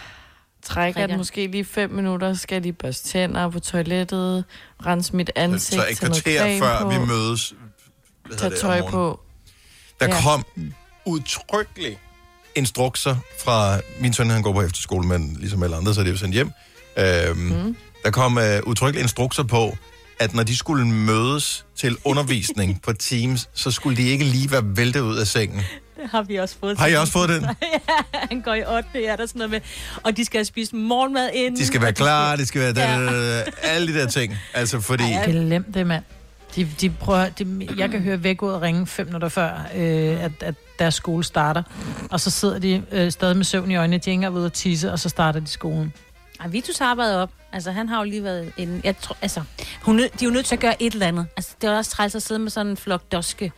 S4: trækker jeg den måske lige 5 minutter. Skal jeg lige børste tænder på toilettet, rense mit ansigt,
S1: Så et
S4: tage noget
S1: kvarter før
S4: på,
S1: vi mødes, hvad hedder
S4: tage tøj på.
S1: der
S4: Ja.
S1: kom udtrykkeligt instrukser fra... Min søn, han går på efterskole, men ligesom alle andre, så er det jo sendt hjem. Øhm, mm. Der kom uh, udtrykkeligt instrukser på, at når de skulle mødes til undervisning på Teams, så skulle de ikke lige være væltet ud af sengen.
S3: Det har vi også fået.
S1: Har I også fået den?
S3: ja, han går i 8. Ja, der er sådan noget med. Og de skal have spist morgenmad inden.
S1: De skal være klar, de skal være... Da, alle de der ting. Altså, fordi...
S2: Glem det, mand. De, de prøver, de, jeg kan høre vækkeordet ringe fem minutter før, øh, at, at deres skole starter. Og så sidder de øh, stadig med søvn i øjnene, de er engang ved at tisse, og så starter de skolen.
S3: Ej, Vitus arbejder op. Altså, han har jo lige været inden. Jeg tror, altså, hun, er de er jo nødt til at gøre et eller andet. Altså, det er også træls at sidde med sådan en flok doske.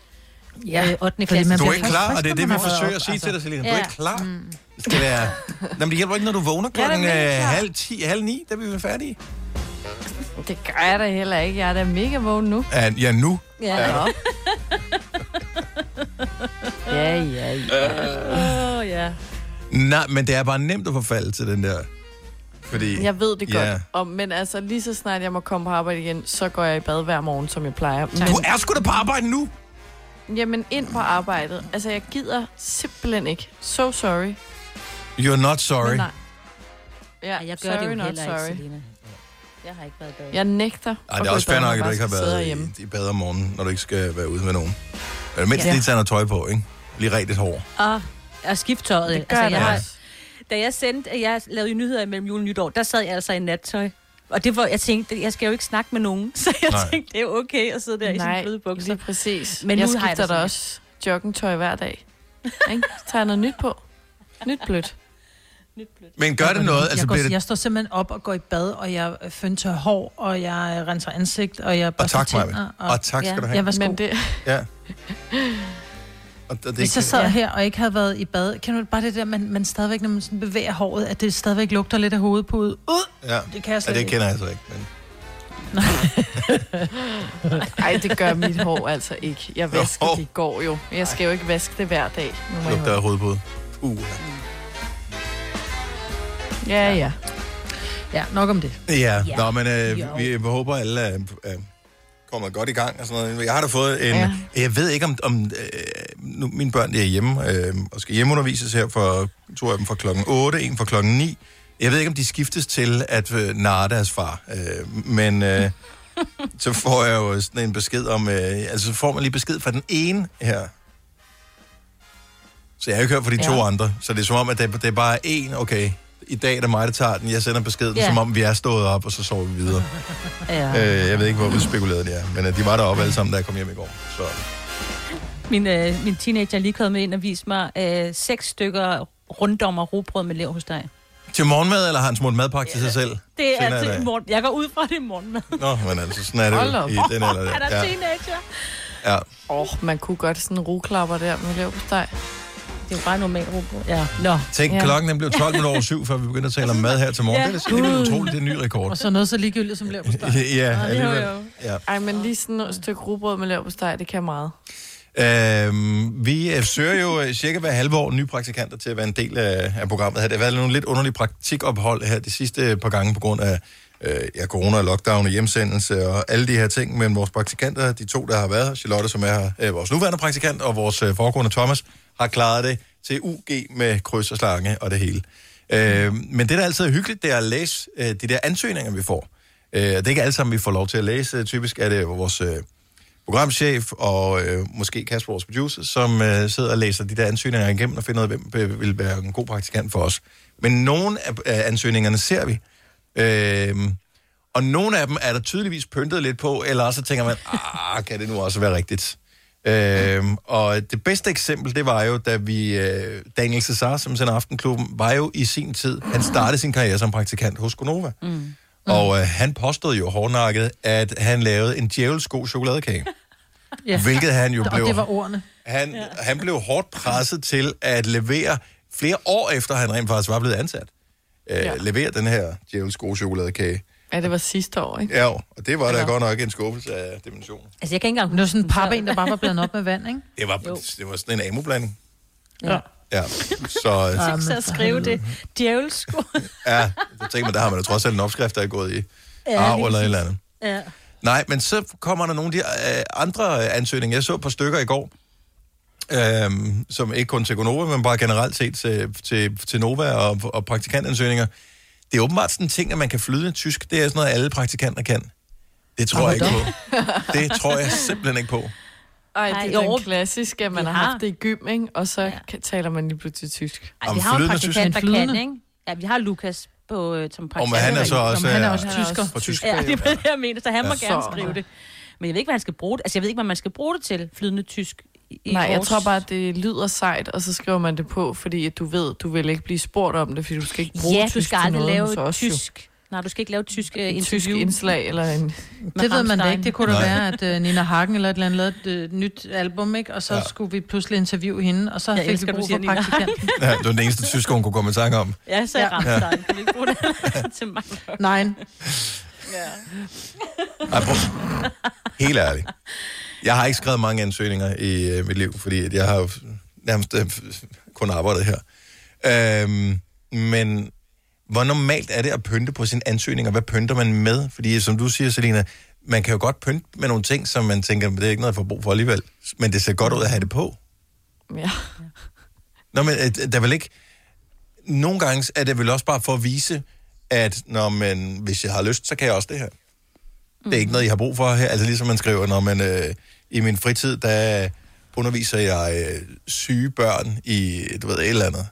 S3: Ja, øh, 8.
S2: fordi
S3: klasse.
S2: man
S1: Du er ikke klar, og det er det,
S2: man
S1: vi
S2: har
S1: forsøger
S2: op,
S1: at sige
S2: altså.
S1: til dig, Selina. Du er
S3: Ja.
S1: ikke klar. Det skal være... Jamen, det hjælper ikke, når du vågner
S4: er
S1: klokken
S4: mega
S1: øh,
S4: klar.
S1: halv, ti, halv ni, da vi er færdige.
S4: Det gør jeg da heller ikke. Jeg er da mega vågen nu.
S1: Ja, ja nu.
S3: Ja.
S4: Nå. ja, ja, ja.
S3: Åh, ja.
S1: Nej, men det er bare nemt at forfalde til den der. Fordi...
S4: Jeg ved det godt.
S1: Ja.
S4: Og, men altså, lige så snart jeg må komme på arbejde igen, så går jeg i bad hver morgen, som jeg plejer. Men,
S1: Du er sgu da på arbejde nu!
S4: jamen, ind på arbejdet. Altså, jeg gider simpelthen ikke. So sorry.
S1: You're not sorry.
S4: Men nej. Ja,
S3: jeg gør
S4: sorry,
S3: det jo
S4: not
S3: heller ikke,
S4: sorry.
S3: Selina. Jeg har ikke været i bad.
S4: Jeg nægter
S1: Ej, det er også fair nok, at du
S4: jeg
S1: ikke har været
S4: hjemme.
S1: i, i bad om morgenen, når du ikke skal være ude med nogen. Men mindst
S3: Ja.
S1: lige tage noget tøj på, ikke? Lige rigtig hår.
S3: Og, og skifttøjet.
S4: Det gør
S3: altså,
S4: jeg
S3: jeg
S4: da
S3: har, da jeg sendte, at jeg lavede nyheder mellem jul og nytår, der sad jeg altså i nattøj. Og det var, jeg tænkte, jeg skal jo ikke snakke med nogen. Så jeg
S1: Nej.
S3: tænkte, det er okay at sidde der i sine
S4: Nej,
S3: bløde bukser.
S4: lige præcis.
S3: Men
S4: jeg
S3: nu har jeg
S4: skifter
S3: det
S4: da også joggingtøj hver dag. Ikke? Så tager jeg noget nyt på. Nyt blødt.
S1: Men gør det noget?
S2: Jeg,
S1: Altså,
S2: går,
S1: det...
S2: jeg står simpelthen op og går i bad, og jeg fønter hår, og jeg renser ansigt, og jeg
S1: Og
S2: børster
S1: tak, Maja.
S2: tænder.
S1: Og tak skal du have.
S2: Ja.
S4: Men det,
S1: Ja. Og det,
S2: Hvis jeg sad her og ikke havde været i bad, kan du bare det der, man, man stadigvæk, når man sådan bevæger håret, at det stadigvæk lugter lidt af hovedpude. Uh!
S1: Ja.
S2: Det kan jeg
S1: ja,
S2: slet
S1: det
S2: ikke.
S1: kender jeg altså ikke. Men...
S4: ej, det gør mit hår altså ikke. Jeg vaskede
S1: Jo.
S4: det i går jo. Jeg skal jo ikke vaske det hver dag. Nu
S1: Lugter af hovedpude. Uh.
S4: Ja, ja.
S2: Ja, nok om det.
S1: Ja,
S3: Ja.
S1: Nå, men øh,
S2: Jo.
S1: vi håber, alle er, er kommet godt i gang og sådan noget. Jeg har da fået en... Ja. Jeg ved ikke, om... om øh, nu, mine børn de er hjemme øh, og skal hjemmeundervises her for to af dem fra klokken 8, en fra klokken 9. Jeg ved ikke, om de skiftes til at øh, narre deres far. Øh, men øh, så får jeg jo sådan en besked om... Øh, altså, så får man lige besked fra den ene her. Så jeg har ikke hørt fra de ja. to andre. Så det er som om, at det, det er bare én, okay, i dag er det mig, der tager den. Jeg sender beskeden,
S3: Ja.
S1: som om vi er stået op, og så sover vi videre.
S3: Ja.
S1: Øh, jeg ved ikke, hvor udspekuleret det er, men øh, de var deroppe alle sammen, da jeg kom hjem i går. Så
S3: Min, øh, min teenager er lige kommet ind og vist mig øh, seks stykker runddommer robrød med lever hos dig.
S1: til morgenmad, eller har han smurt madpakke til sig selv?
S3: Det er
S1: Senere i dag?
S3: til morgen. Jeg går ud fra det i morgenmad.
S1: Nå, men altså, sådan er det
S4: Hold
S1: jo i den alder
S3: Er
S1: der.
S3: der
S1: Ja,
S3: teenager?
S1: ja.
S4: Åh, oh, man kunne godt sådan en roklapper der med steg.
S3: Det er jo bare normal robrød. Ja. Nå.
S1: Tænk,
S4: Ja.
S1: klokken den blev 12 minutter over syv, før vi begyndte at tale om mad her til morgen.
S3: Ja.
S1: Det er utroligt, det er en ny rekord.
S2: Og så noget så ligegyldigt som steg.
S1: ja,
S3: jo,
S1: alligevel.
S3: jo.
S1: Ja.
S4: Ej, men lige sådan et stykke rugbrød med steg, det kan meget.
S1: Øhm, vi øh, søger jo øh, cirka hver halve år nye praktikanter til at være en del af, af programmet her. Det har været nogle lidt underlige praktikophold her de sidste par gange på grund af øh, ja, corona, lockdown og hjemsendelse og alle de her ting. Men vores praktikanter, de to, der har været her, Charlotte, som er øh, vores nuværende praktikant, og vores øh, foregående Thomas, har klaret det til UG med kryds og slange og det hele. Øh, men det, der altid er hyggeligt, det er at læse øh, de der ansøgninger, vi får. Øh, det er ikke alle sammen, vi får lov til at læse. Typisk er det vores... Øh, programchef og øh, måske Kasper, vores producer, som øh, sidder og læser de der ansøgninger igennem og finder ud af, hvem øh, vil være en god praktikant for os. Men nogle af, af ansøgningerne ser vi. Øh, Og nogle af dem er der tydeligvis pyntet lidt på, eller så tænker man, ah, kan det nu også være rigtigt? Øhm, og det bedste eksempel, det var jo, da vi, øh, Daniel Cesar, som sender Aftenklubben, var jo i sin tid, han startede sin karriere som praktikant hos Gonova. Mm. Og øh, han påstod jo hårdnakket, at han lavede en djævelsk god chokoladekage.
S2: Ja.
S1: Hvilket han jo
S2: Og
S1: blev...
S2: det var ordene.
S1: Han, ja. han blev hårdt presset til at levere, flere år efter han rent faktisk var blevet ansat, øh. Ja. levere den her djævelsk gode chokoladekage.
S4: Ja, det var sidste år, ikke?
S1: Ja, og det var da godt nok en skuffelse af dimensioner.
S3: Altså, jeg kan ikke engang
S2: Det var sådan en pappen, der bare var blandet op med vand, ikke?
S1: Det var, det var sådan en amoblanding.
S2: Ja.
S1: Ja, så øh,
S3: Tænk så at skrive det. Djævelsko.
S1: ja, så tænker man, der har man da trods alt en opskrift, der er gået i
S3: Ja,
S1: arv eller et eller andet.
S3: Ja.
S1: Nej, men så kommer der nogle af de øh, andre ansøgninger. Jeg så et par stykker i går, øhm, som ikke kun til Gonova, men bare generelt set til, til, til Nova og, og praktikantansøgninger. Det er åbenbart sådan en ting, at man kan flyde tysk. Det er sådan noget, alle praktikanter kan. Det tror jeg ikke på. Det tror jeg simpelthen ikke på.
S4: Ej, det er
S3: jo,
S4: den klassiske, at man
S3: vi
S4: har
S3: har.
S4: haft det i gym, ikke? og så ja. taler man lige pludselig tysk.
S3: Ej,
S1: Om
S3: vi har jo en
S1: flydende
S3: praktikant, der
S2: tysk.
S3: kan,
S2: Flydende.
S3: ikke? Ja, vi har Lukas på, øh, som praktikant.
S1: men han er så også,
S2: han er
S1: øh,
S2: også tysker.
S1: på tysk.
S3: Ja, det er det, jeg mener, så han må gerne
S4: Så-
S3: skrive det. Men jeg ved ikke, hvad han skal bruge det. Altså, jeg ved ikke, hvad man skal bruge det til, flydende tysk. I-
S4: Nej, jeg
S3: vores-
S4: tror bare, at det lyder sejt, og så skriver man det på, fordi at du ved, du vil ikke blive spurgt om det, fordi du skal ikke bruge
S3: Ja,
S4: tysk
S3: du skal
S4: til
S3: aldrig
S4: noget
S3: lave
S4: hos os, jo.
S3: tysk. Nej, du skal ikke lave tysk uh,
S4: En tysk
S3: interview.
S4: indslag eller en...
S2: Det ved man da ikke. Det kunne da være, at uh, Nina Hagen eller et eller andet lavede et uh, nyt album, ikke? Og så
S1: Ja.
S2: ja. skulle vi pludselig interviewe hende, og så
S3: Jeg
S2: fik vi
S3: elsker, du
S2: brug for
S3: Nina
S2: praktikanten.
S1: Ja, det var den eneste tysk, hun kunne komme i tanke om.
S3: Ja, så er
S2: Ja.
S3: jeg ramt Kan vi bruge det til mig?
S2: Nej.
S1: Ej, prøv. Helt ærligt. Jeg har ikke skrevet mange ansøgninger i øh, mit liv, fordi jeg har jo nærmest øh, kun arbejdet her. Øhm, men hvor normalt er det at pynte på sin ansøgning, og hvad pynter man med? Fordi som du siger, Selina, man kan jo godt pynte med nogle ting, som man tænker, det er ikke noget, jeg får brug for alligevel. Men det ser godt ud at have det på.
S4: Ja.
S1: Nå, men øh, der er vel ikke... Nogle gange er det vel også bare for at vise, at når man, hvis jeg har lyst, så kan jeg også det her. Det er ikke noget, jeg har brug for her. Altså ligesom man skriver, når man øh, i min fritid, der underviser jeg øh, syge børn i, du ved, et eller andet.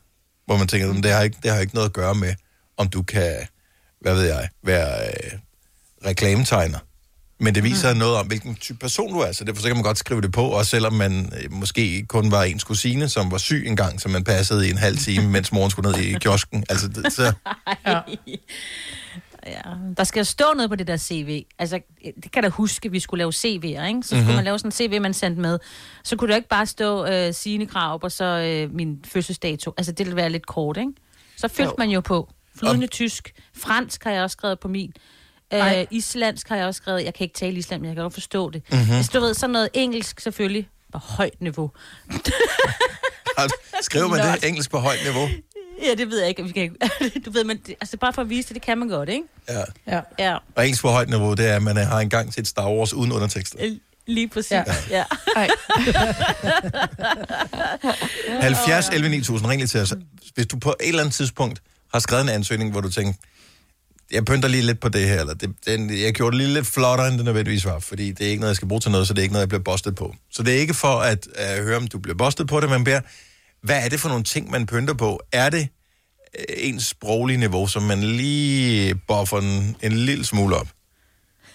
S1: Hvor man tænker, "Men det har, ikke, det har ikke noget at gøre med, om du kan, hvad ved jeg, være øh, reklametegner. Men det viser mm. noget om, hvilken type person du er, så derfor så kan man godt skrive det på, også selvom man øh, måske kun var ens kusine, som var syg en gang, som man passede i en halv time, mens moren skulle ned i kiosken. Altså, det, så,
S3: Ja. ja. Der skal stå noget på det der CV. Altså, det kan da huske, at vi skulle lave CV'er, ikke? Så skulle
S1: Mhm.
S3: man lave sådan en CV, man sendte med. Så kunne det jo ikke bare stå øh, sine krav og så øh, min fødselsdato. Altså, det ville være lidt kort, ikke? Så fyldte
S4: Jo.
S3: man jo på. Flydende tysk. Fransk har jeg også skrevet på min. Øh, islandsk har jeg også skrevet. Jeg kan ikke tale island, men jeg kan godt forstå det.
S1: Mhm.
S3: Mm-hmm. Hvis du ved, sådan noget engelsk selvfølgelig. På højt niveau.
S1: skriver man det engelsk på højt niveau?
S3: Ja, det ved jeg ikke. Vi kan ikke. du ved, men det, altså bare for at vise det, det kan man godt, ikke?
S1: Ja.
S2: Ja.
S3: Ja,
S1: Og engelsk på højt niveau, det er, at man har engang set Star Wars uden undertekster.
S3: lige præcis.
S2: Ja.
S3: Ja. ja.
S4: Ej.
S1: 70 11 9000, ring lige til os. Hvis du på et eller andet tidspunkt har skrevet en ansøgning, hvor du tænker, jeg pynter lige lidt på det her, eller det, den, jeg gjorde det lige lidt flottere, end det nødvendigvis var, fordi det er ikke noget, jeg skal bruge til noget, så det er ikke noget, jeg bliver bustet på. Så det er ikke for at uh, høre, om du bliver bustet på det, men beder, hvad er det for nogle ting, man pynter på? Er det uh, ens sproglige niveau, som man lige buffer en, en lille smule op?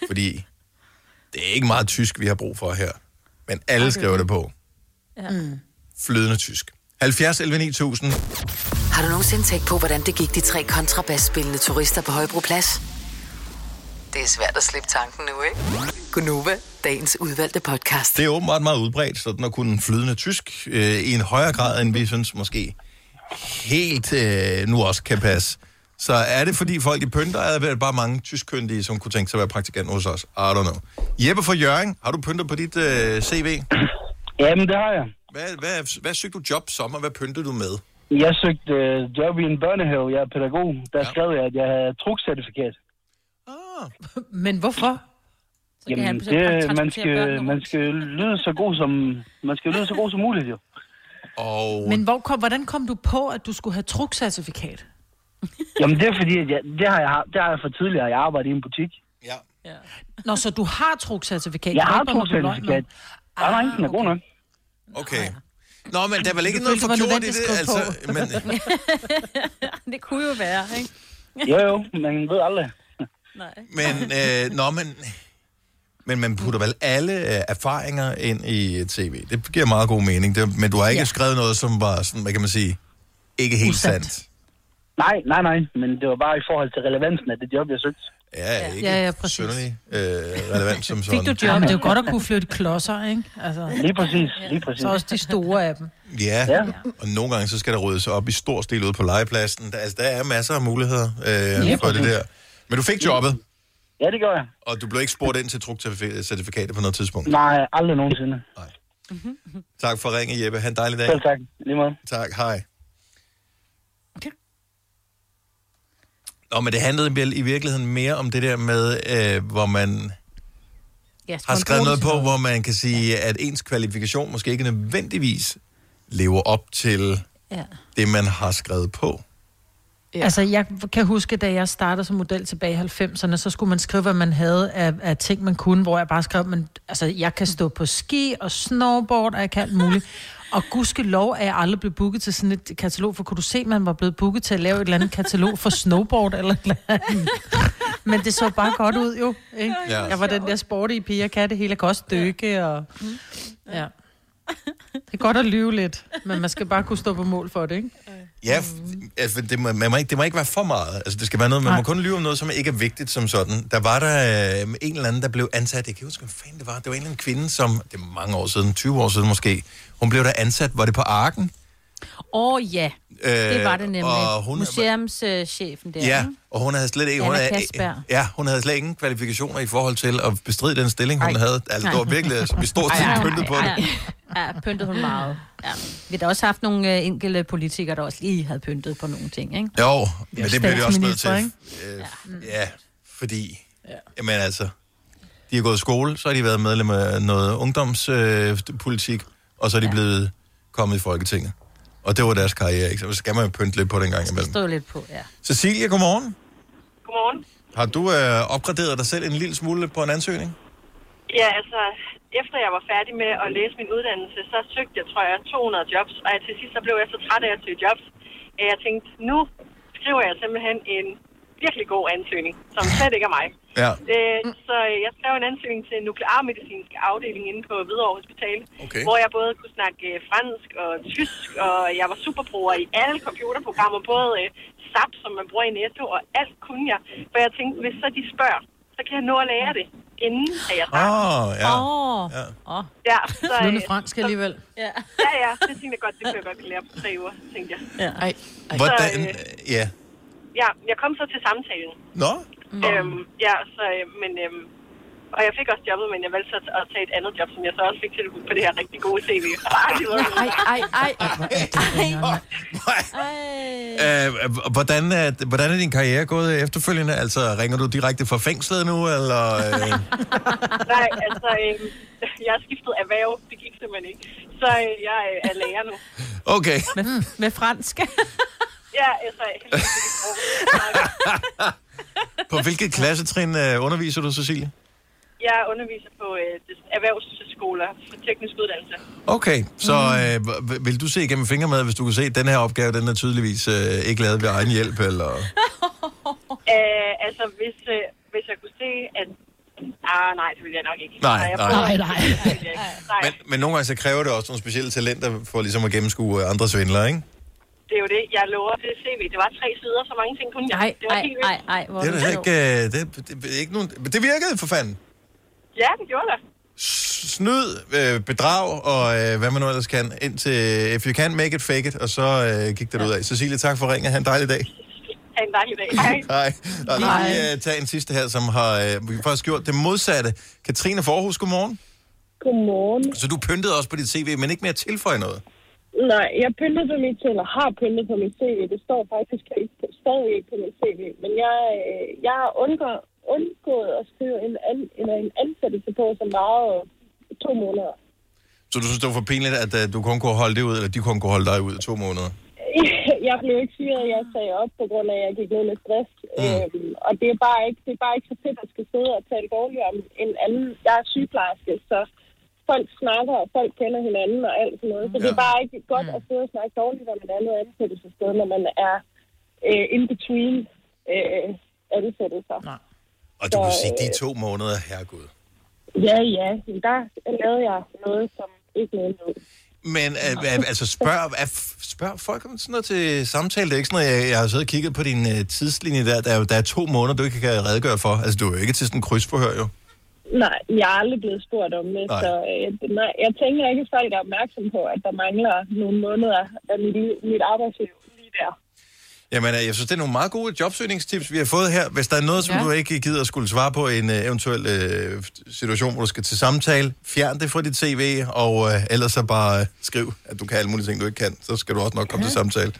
S1: Fordi det er ikke meget tysk, vi har brug for her, men alle skriver det på.
S3: Ja.
S1: Flydende tysk. 70 11 9000.
S5: Har du nogensinde tænkt på, hvordan det gik de tre kontrabasspillende turister på Højbroplads? Det er svært at slippe tanken nu, ikke? Gunova, dagens udvalgte podcast.
S1: Det er åbenbart meget udbredt, sådan at kunne flydende tysk øh, i en højere grad, end vi synes måske helt øh, nu også kan passe. Så er det, fordi folk i pynter, er der bare mange tyskkyndige, som kunne tænke sig at være praktikant hos os? I don't know. Jeppe fra Jørgen, har du pynter på dit øh, CV?
S13: Jamen, det har jeg.
S1: Hvad, hvad, hvad søgte du job som, og hvad pyntede du med?
S13: Jeg søgte øh, job i en børnehave. Jeg er pædagog. Der ja. skrev jeg, at jeg havde trukcertifikat.
S2: Men hvorfor?
S13: Jamen,
S3: han
S13: det, man, skal, man skal lyde så god som man skal lyde så god som muligt, jo.
S1: Og...
S2: Men hvor kom, hvordan kom du på, at du skulle have trukcertifikat?
S13: Jamen, det er fordi, at jeg, det, har jeg, det har jeg for tidligere. Jeg arbejder i en butik.
S1: Ja.
S2: Nå, så du har trukcertifikat?
S13: Jeg har trukcertifikat.
S2: løgn
S13: Nej, nej, den er god nok.
S1: Okay. Nå, men der er vel ikke
S2: Du
S1: noget forgjort i det, altså. Men,
S3: det kunne jo være, ikke?
S13: Jo, jo, man ved aldrig.
S3: Nej.
S1: Men, øh, nå, men, men man putter vel alle øh, erfaringer ind i et CV. Det giver meget god mening. Det, men du har ikke ja. Skrevet noget, som var sådan, hvad kan man sige, ikke helt
S13: Usandt.
S1: sandt.
S13: Nej, nej, nej, men det var bare i forhold til relevansen af det job, jeg søgte.
S1: Ja, ikke
S2: Ja, ja, præcis.
S1: synderlig øh, relevant som sådan.
S2: Fik du job? Det er jo godt at kunne flytte klodser, ikke? Altså,
S13: Lige præcis, lige præcis.
S2: så også de store af dem.
S1: Ja,
S13: Ja.
S1: og nogle gange så skal der ryddes op i stor stil ude på legepladsen. Der, altså, der er masser af muligheder øh,
S13: Lige
S1: for det
S13: præcis.
S1: der. Men du fik jobbet,
S13: Ja, det gør jeg.
S1: og du blev ikke spurgt ind til trukcertifikatet på noget tidspunkt.
S13: Nej, aldrig nogensinde.
S1: Tak for ringe, Jeppe. Ha' en dejlig dag.
S13: Selv tak. Lige måde.
S1: Tak, hej. Nå, men det handlede vel i virkeligheden mere om det der med, øh, hvor man
S3: Ja,
S1: har skrevet noget på, hvor man kan sige, at ens kvalifikation måske ikke nødvendigvis lever op til
S3: Ja.
S1: det, man har skrevet på.
S2: Ja. Altså, jeg kan huske, da jeg startede som model tilbage i 90'erne, så skulle man skrive, hvad man havde af, af ting, man kunne, hvor jeg bare skrev, men, altså, jeg kan stå på ski og snowboard, og jeg kan alt muligt. Og gudskelov er jeg aldrig blevet booket til sådan et katalog, for kunne du se, at man var blevet booket til at lave et eller andet katalog for snowboard eller et eller andet. Men det så bare godt ud, jo. Ikke?
S1: Ja.
S2: Jeg var den der sportige pige, jeg kan det hele, jeg kan også dykke, og... Ja. Det er godt at lyve lidt, men man skal bare kunne stå på mål for det, ikke?
S1: Ja, altså, det, må, man må ikke, det må ikke være for meget. Altså, det skal være noget, man
S2: Nej.
S1: må kun lyve om noget, som ikke er vigtigt som sådan. Der var der øh, en eller anden, der blev ansat, jeg kan ikke huske, hvad fanden det var. Det var en eller anden kvinde, som, det er mange år siden, 20 år siden måske, hun blev der ansat, var det på Arken?
S3: Åh oh, ja, det
S1: Øh,
S3: var det nemlig.
S1: og hun-
S3: Museumschefen der.
S1: Ja, og hun havde slet ikke... Hun havde, ja, hun havde slet ingen kvalifikationer i forhold til at bestride den stilling, hun
S3: Ej.
S1: havde. Altså, det var virkelig, altså, vi stod set pyntet på det.
S3: Ja, pyntet hun meget. Ja. Vi har også haft nogle øh, enkelte politikere, der også lige havde pyntet på nogle ting, ikke?
S1: Jo, men det bliver de også nødt til. Øh, ja, fordi... Jamen altså, de har gået i skole, så har de været medlem af noget ungdomspolitik, øh, politik, og så er de blevet kommet i Folketinget. Og det var deres karriere, ikke? Så skal man jo pynte lidt på den gang
S3: Det
S1: imellem.
S3: stod lidt på, ja.
S1: Cecilia, godmorgen.
S14: Godmorgen.
S1: Har du øh, opgraderet dig selv en lille smule på en ansøgning?
S14: Ja, altså, efter jeg var færdig med at læse min uddannelse, så søgte jeg, tror jeg, 200 jobs, og til sidst så blev jeg så træt af at søge jobs, at jeg tænkte, nu skriver jeg simpelthen en virkelig god ansøgning, som slet ikke er mig.
S1: Ja.
S14: Øh, så jeg skrev en ansøgning til nuklearmedicinsk afdeling inde på Hvidovre Hospital,
S1: Okay.
S14: hvor jeg både kunne snakke øh, fransk og tysk, og jeg var superbruger i alle computerprogrammer, både øh, SAP, som man bruger i Netto, og alt kunne jeg. For jeg tænkte, hvis så de spørger, så kan jeg nå at lære det, inden at jeg starter.
S1: Åh, ja.
S3: Åh.
S1: Ja.
S14: Ja, så,
S2: Flydende
S14: øh,
S2: fransk alligevel.
S14: Ja. ja, ja, det tænkte jeg godt, det kunne jeg godt lære på tre uger, tænkte jeg.
S2: Ja.
S4: Ej,
S1: Hvordan...
S14: Så, øh,
S1: Ja.
S14: Ja, jeg kom så til samtalen.
S1: Nå?
S14: Mm. Øhm, ja, så, øh, men, øhm, og jeg fik også jobbet, men jeg valgte så at tage et andet job, som jeg så også fik tilbudt på det her rigtig gode CV. Ej,
S3: Ej, ej, ej.
S1: Øh, hvordan, er, hvordan er din karriere gået efterfølgende? Altså, ringer du direkte fra fængslet nu, eller... Øh...
S14: Nej, altså, øh, jeg har skiftet erhverv. Det gik simpelthen ikke. Så øh, jeg øh, er lærer nu.
S1: Okay.
S3: Med, med fransk.
S14: Ja, ikke
S1: På hvilket klassetrin øh, underviser du, Cecilie?
S14: Jeg underviser på øh, erhvervsskoler for teknisk uddannelse.
S1: Okay, så øh, v- vil du se igennem fingre med, hvis du kan se, at den her opgave, den er tydeligvis øh, ikke lavet ved egen hjælp, eller...
S14: Øh, altså, hvis, øh, hvis jeg kunne se, at... Ah, nej, det vil jeg nok ikke.
S1: Nej, nej. Nej,
S2: nej.
S14: Nej.
S1: Men, men nogle gange så kræver det også nogle specielle talenter for ligesom at gennemskue øh, andre svindlere, ikke?
S14: Det er jo det. Jeg lover det CV. Det var tre sider, så mange ting kunne jeg.
S3: Ej,
S14: det var
S3: ej,
S14: helt vildt.
S3: ej, ej. Hvor
S1: Det er da ikke, øh, det, det, det, ikke nogen, men det virkede for fanden.
S14: Ja, det gjorde det.
S1: Snyd, øh, bedrag og øh, hvad man nu ellers kan, indtil if you can make it, fake it, og så øh, gik det ja. ud af. Cecilie, tak for ringen. Ha' en dejlig dag.
S14: Ha' en dejlig dag. Hej.
S1: Hej. Os lige tage en sidste her, som har uh, faktisk gjort det modsatte. Katrine Forhus, godmorgen.
S15: Godmorgen.
S1: Så du pyntede også på dit CV, men ikke med at tilføje noget.
S15: Nej, jeg pyntede på mit, eller har pyntet på mit CV. Det står faktisk ikke stadig ikke på mit CV. Men jeg, øh, jeg har undgå, undgået at skrive en, an, en, en ansættelse på, som var to måneder.
S1: Så du synes, det var for pinligt, at uh, du kun kunne holde det ud, eller de kun kunne holde dig ud i to måneder?
S15: jeg blev ikke fyret, jeg sagde op på grund af, at jeg gik ned med stress. Mm. Øhm, og det er, bare ikke, det er bare ikke så fedt at skal sidde og tale dårligt om en anden. Jeg er sygeplejerske, så folk snakker, og folk kender hinanden og alt sådan noget. Så ja. det er bare ikke godt at sidde og snakke dårligt om et andet ansættelsessted, når man er øh, in between øh, ansættelser.
S2: Nej.
S1: Og du
S15: Så,
S1: kan sige,
S15: øh,
S1: de to måneder, herregud.
S15: Ja, ja. Der lavede jeg noget, som ikke nåede ud.
S1: Men øh, øh, altså spørg, spørg folk om sådan noget til samtale. Det er ikke sådan noget, jeg, jeg har siddet og kigget på din øh, tidslinje der. Der er, der er to måneder, du ikke kan redegøre for. Altså, du er jo ikke til sådan en krydsforhør, jo.
S15: Nej, jeg er aldrig blevet spurgt om det,
S1: Nej.
S15: så øh, nej, jeg tænker ikke, at folk er opmærksom på, at der mangler nogle måneder af mit, mit arbejdsliv lige der.
S1: Jamen, øh, jeg synes, det er nogle meget gode jobsøgningstips, vi har fået her. Hvis der er noget, som ja. Du ikke gider at skulle svare på i en øh, eventuel øh, situation, hvor du skal til samtale, fjern det fra dit CV, og øh, ellers så bare øh, skriv, at du kan alle mulige ting, du ikke kan. Så skal du også nok komme ja. til samtale.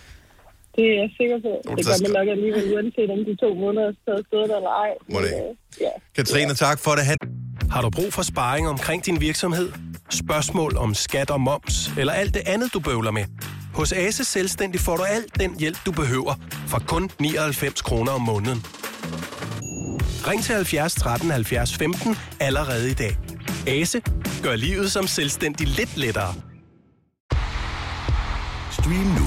S15: Det er jeg sikker på.
S1: Jo,
S15: Det gør man nok alligevel, uanset om de to måneder er stået der eller ej.
S1: Må det ikke.
S15: øh, Ja.
S1: Katrine, tak for det.
S16: Har du brug for sparring omkring din virksomhed? Spørgsmål om skat og moms, eller alt det andet, du bøvler med? Hos Ase Selvstændig får du alt den hjælp, du behøver, for kun 99 kroner om måneden. Ring til 70 13 70 15 allerede i dag. Ase gør livet som selvstændig lidt lettere.
S17: Stream nu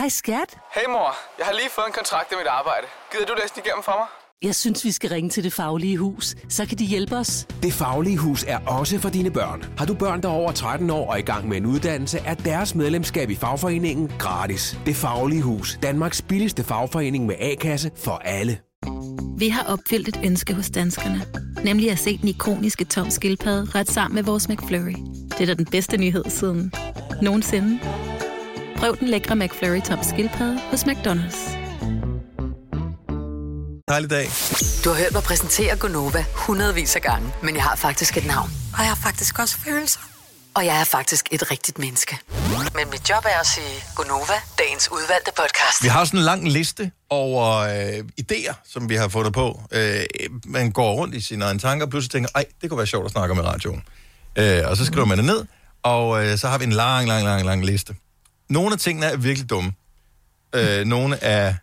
S18: Hej skat.
S19: Hey mor, jeg har lige fået en kontrakt i mit arbejde. Gider du læse den igennem for mig?
S18: Jeg synes, vi skal ringe til Det Faglige Hus. Så kan de hjælpe os.
S20: Det Faglige Hus er også for dine børn. Har du børn, der er over 13 år og i gang med en uddannelse, er deres medlemskab i fagforeningen gratis. Det Faglige Hus. Danmarks billigste fagforening med A-kasse for alle.
S12: Vi har opfyldt et ønske hos danskerne. Nemlig at se den ikoniske tom skildpadde ret sammen med vores McFlurry. Det er da den bedste nyhed siden nogensinde. Prøv den lækre McFlurry tom skildpadde hos McDonald's.
S1: Dejlig dag.
S5: Du har hørt mig præsentere Gonova hundredvis af gange, men jeg har faktisk et navn. Og jeg har faktisk også følelser. Og jeg er faktisk et rigtigt menneske. Men mit job er at sige Gonova, dagens udvalgte podcast.
S1: Vi har sådan en lang liste over øh, idéer, som vi har fundet på. Øh, man går rundt i sine egne tanker, og pludselig tænker, ej, det kunne være sjovt at snakke om i radioen. Øh, og så skriver man det ned, og øh, så har vi en lang, lang, lang, lang liste. Nogle af tingene er virkelig dumme. Øh, nogle er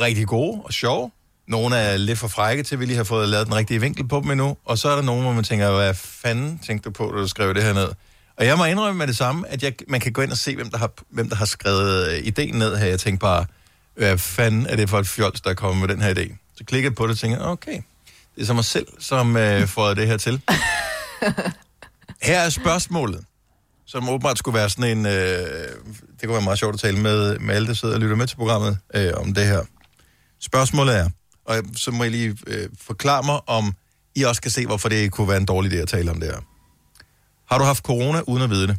S1: rigtig gode og sjove. Nogle er lidt for frække til, at vi lige har fået lavet den rigtige vinkel på dem endnu. Og så er der nogle, hvor man tænker, hvad fanden tænkte du på, da du skrev det her ned? Og jeg må indrømme med det samme, at jeg, man kan gå ind og se, hvem der har, hvem der har skrevet øh, ideen ned her. Jeg tænkte bare, hvad fanden er det for et fjols, der er kommet med den her idé? Så klikkede jeg på det og tænkte, okay, det er så mig selv, som øh, får det her til. Her er spørgsmålet, som åbenbart skulle være sådan en... Øh, det kunne være meget sjovt at tale med, med alle, der sidder og lytter med til programmet øh, om det her. Spørgsmålet er, og så må I lige øh, forklare mig, om I også kan se, hvorfor det kunne være en dårlig idé at tale om det her. Har du haft corona uden at vide det?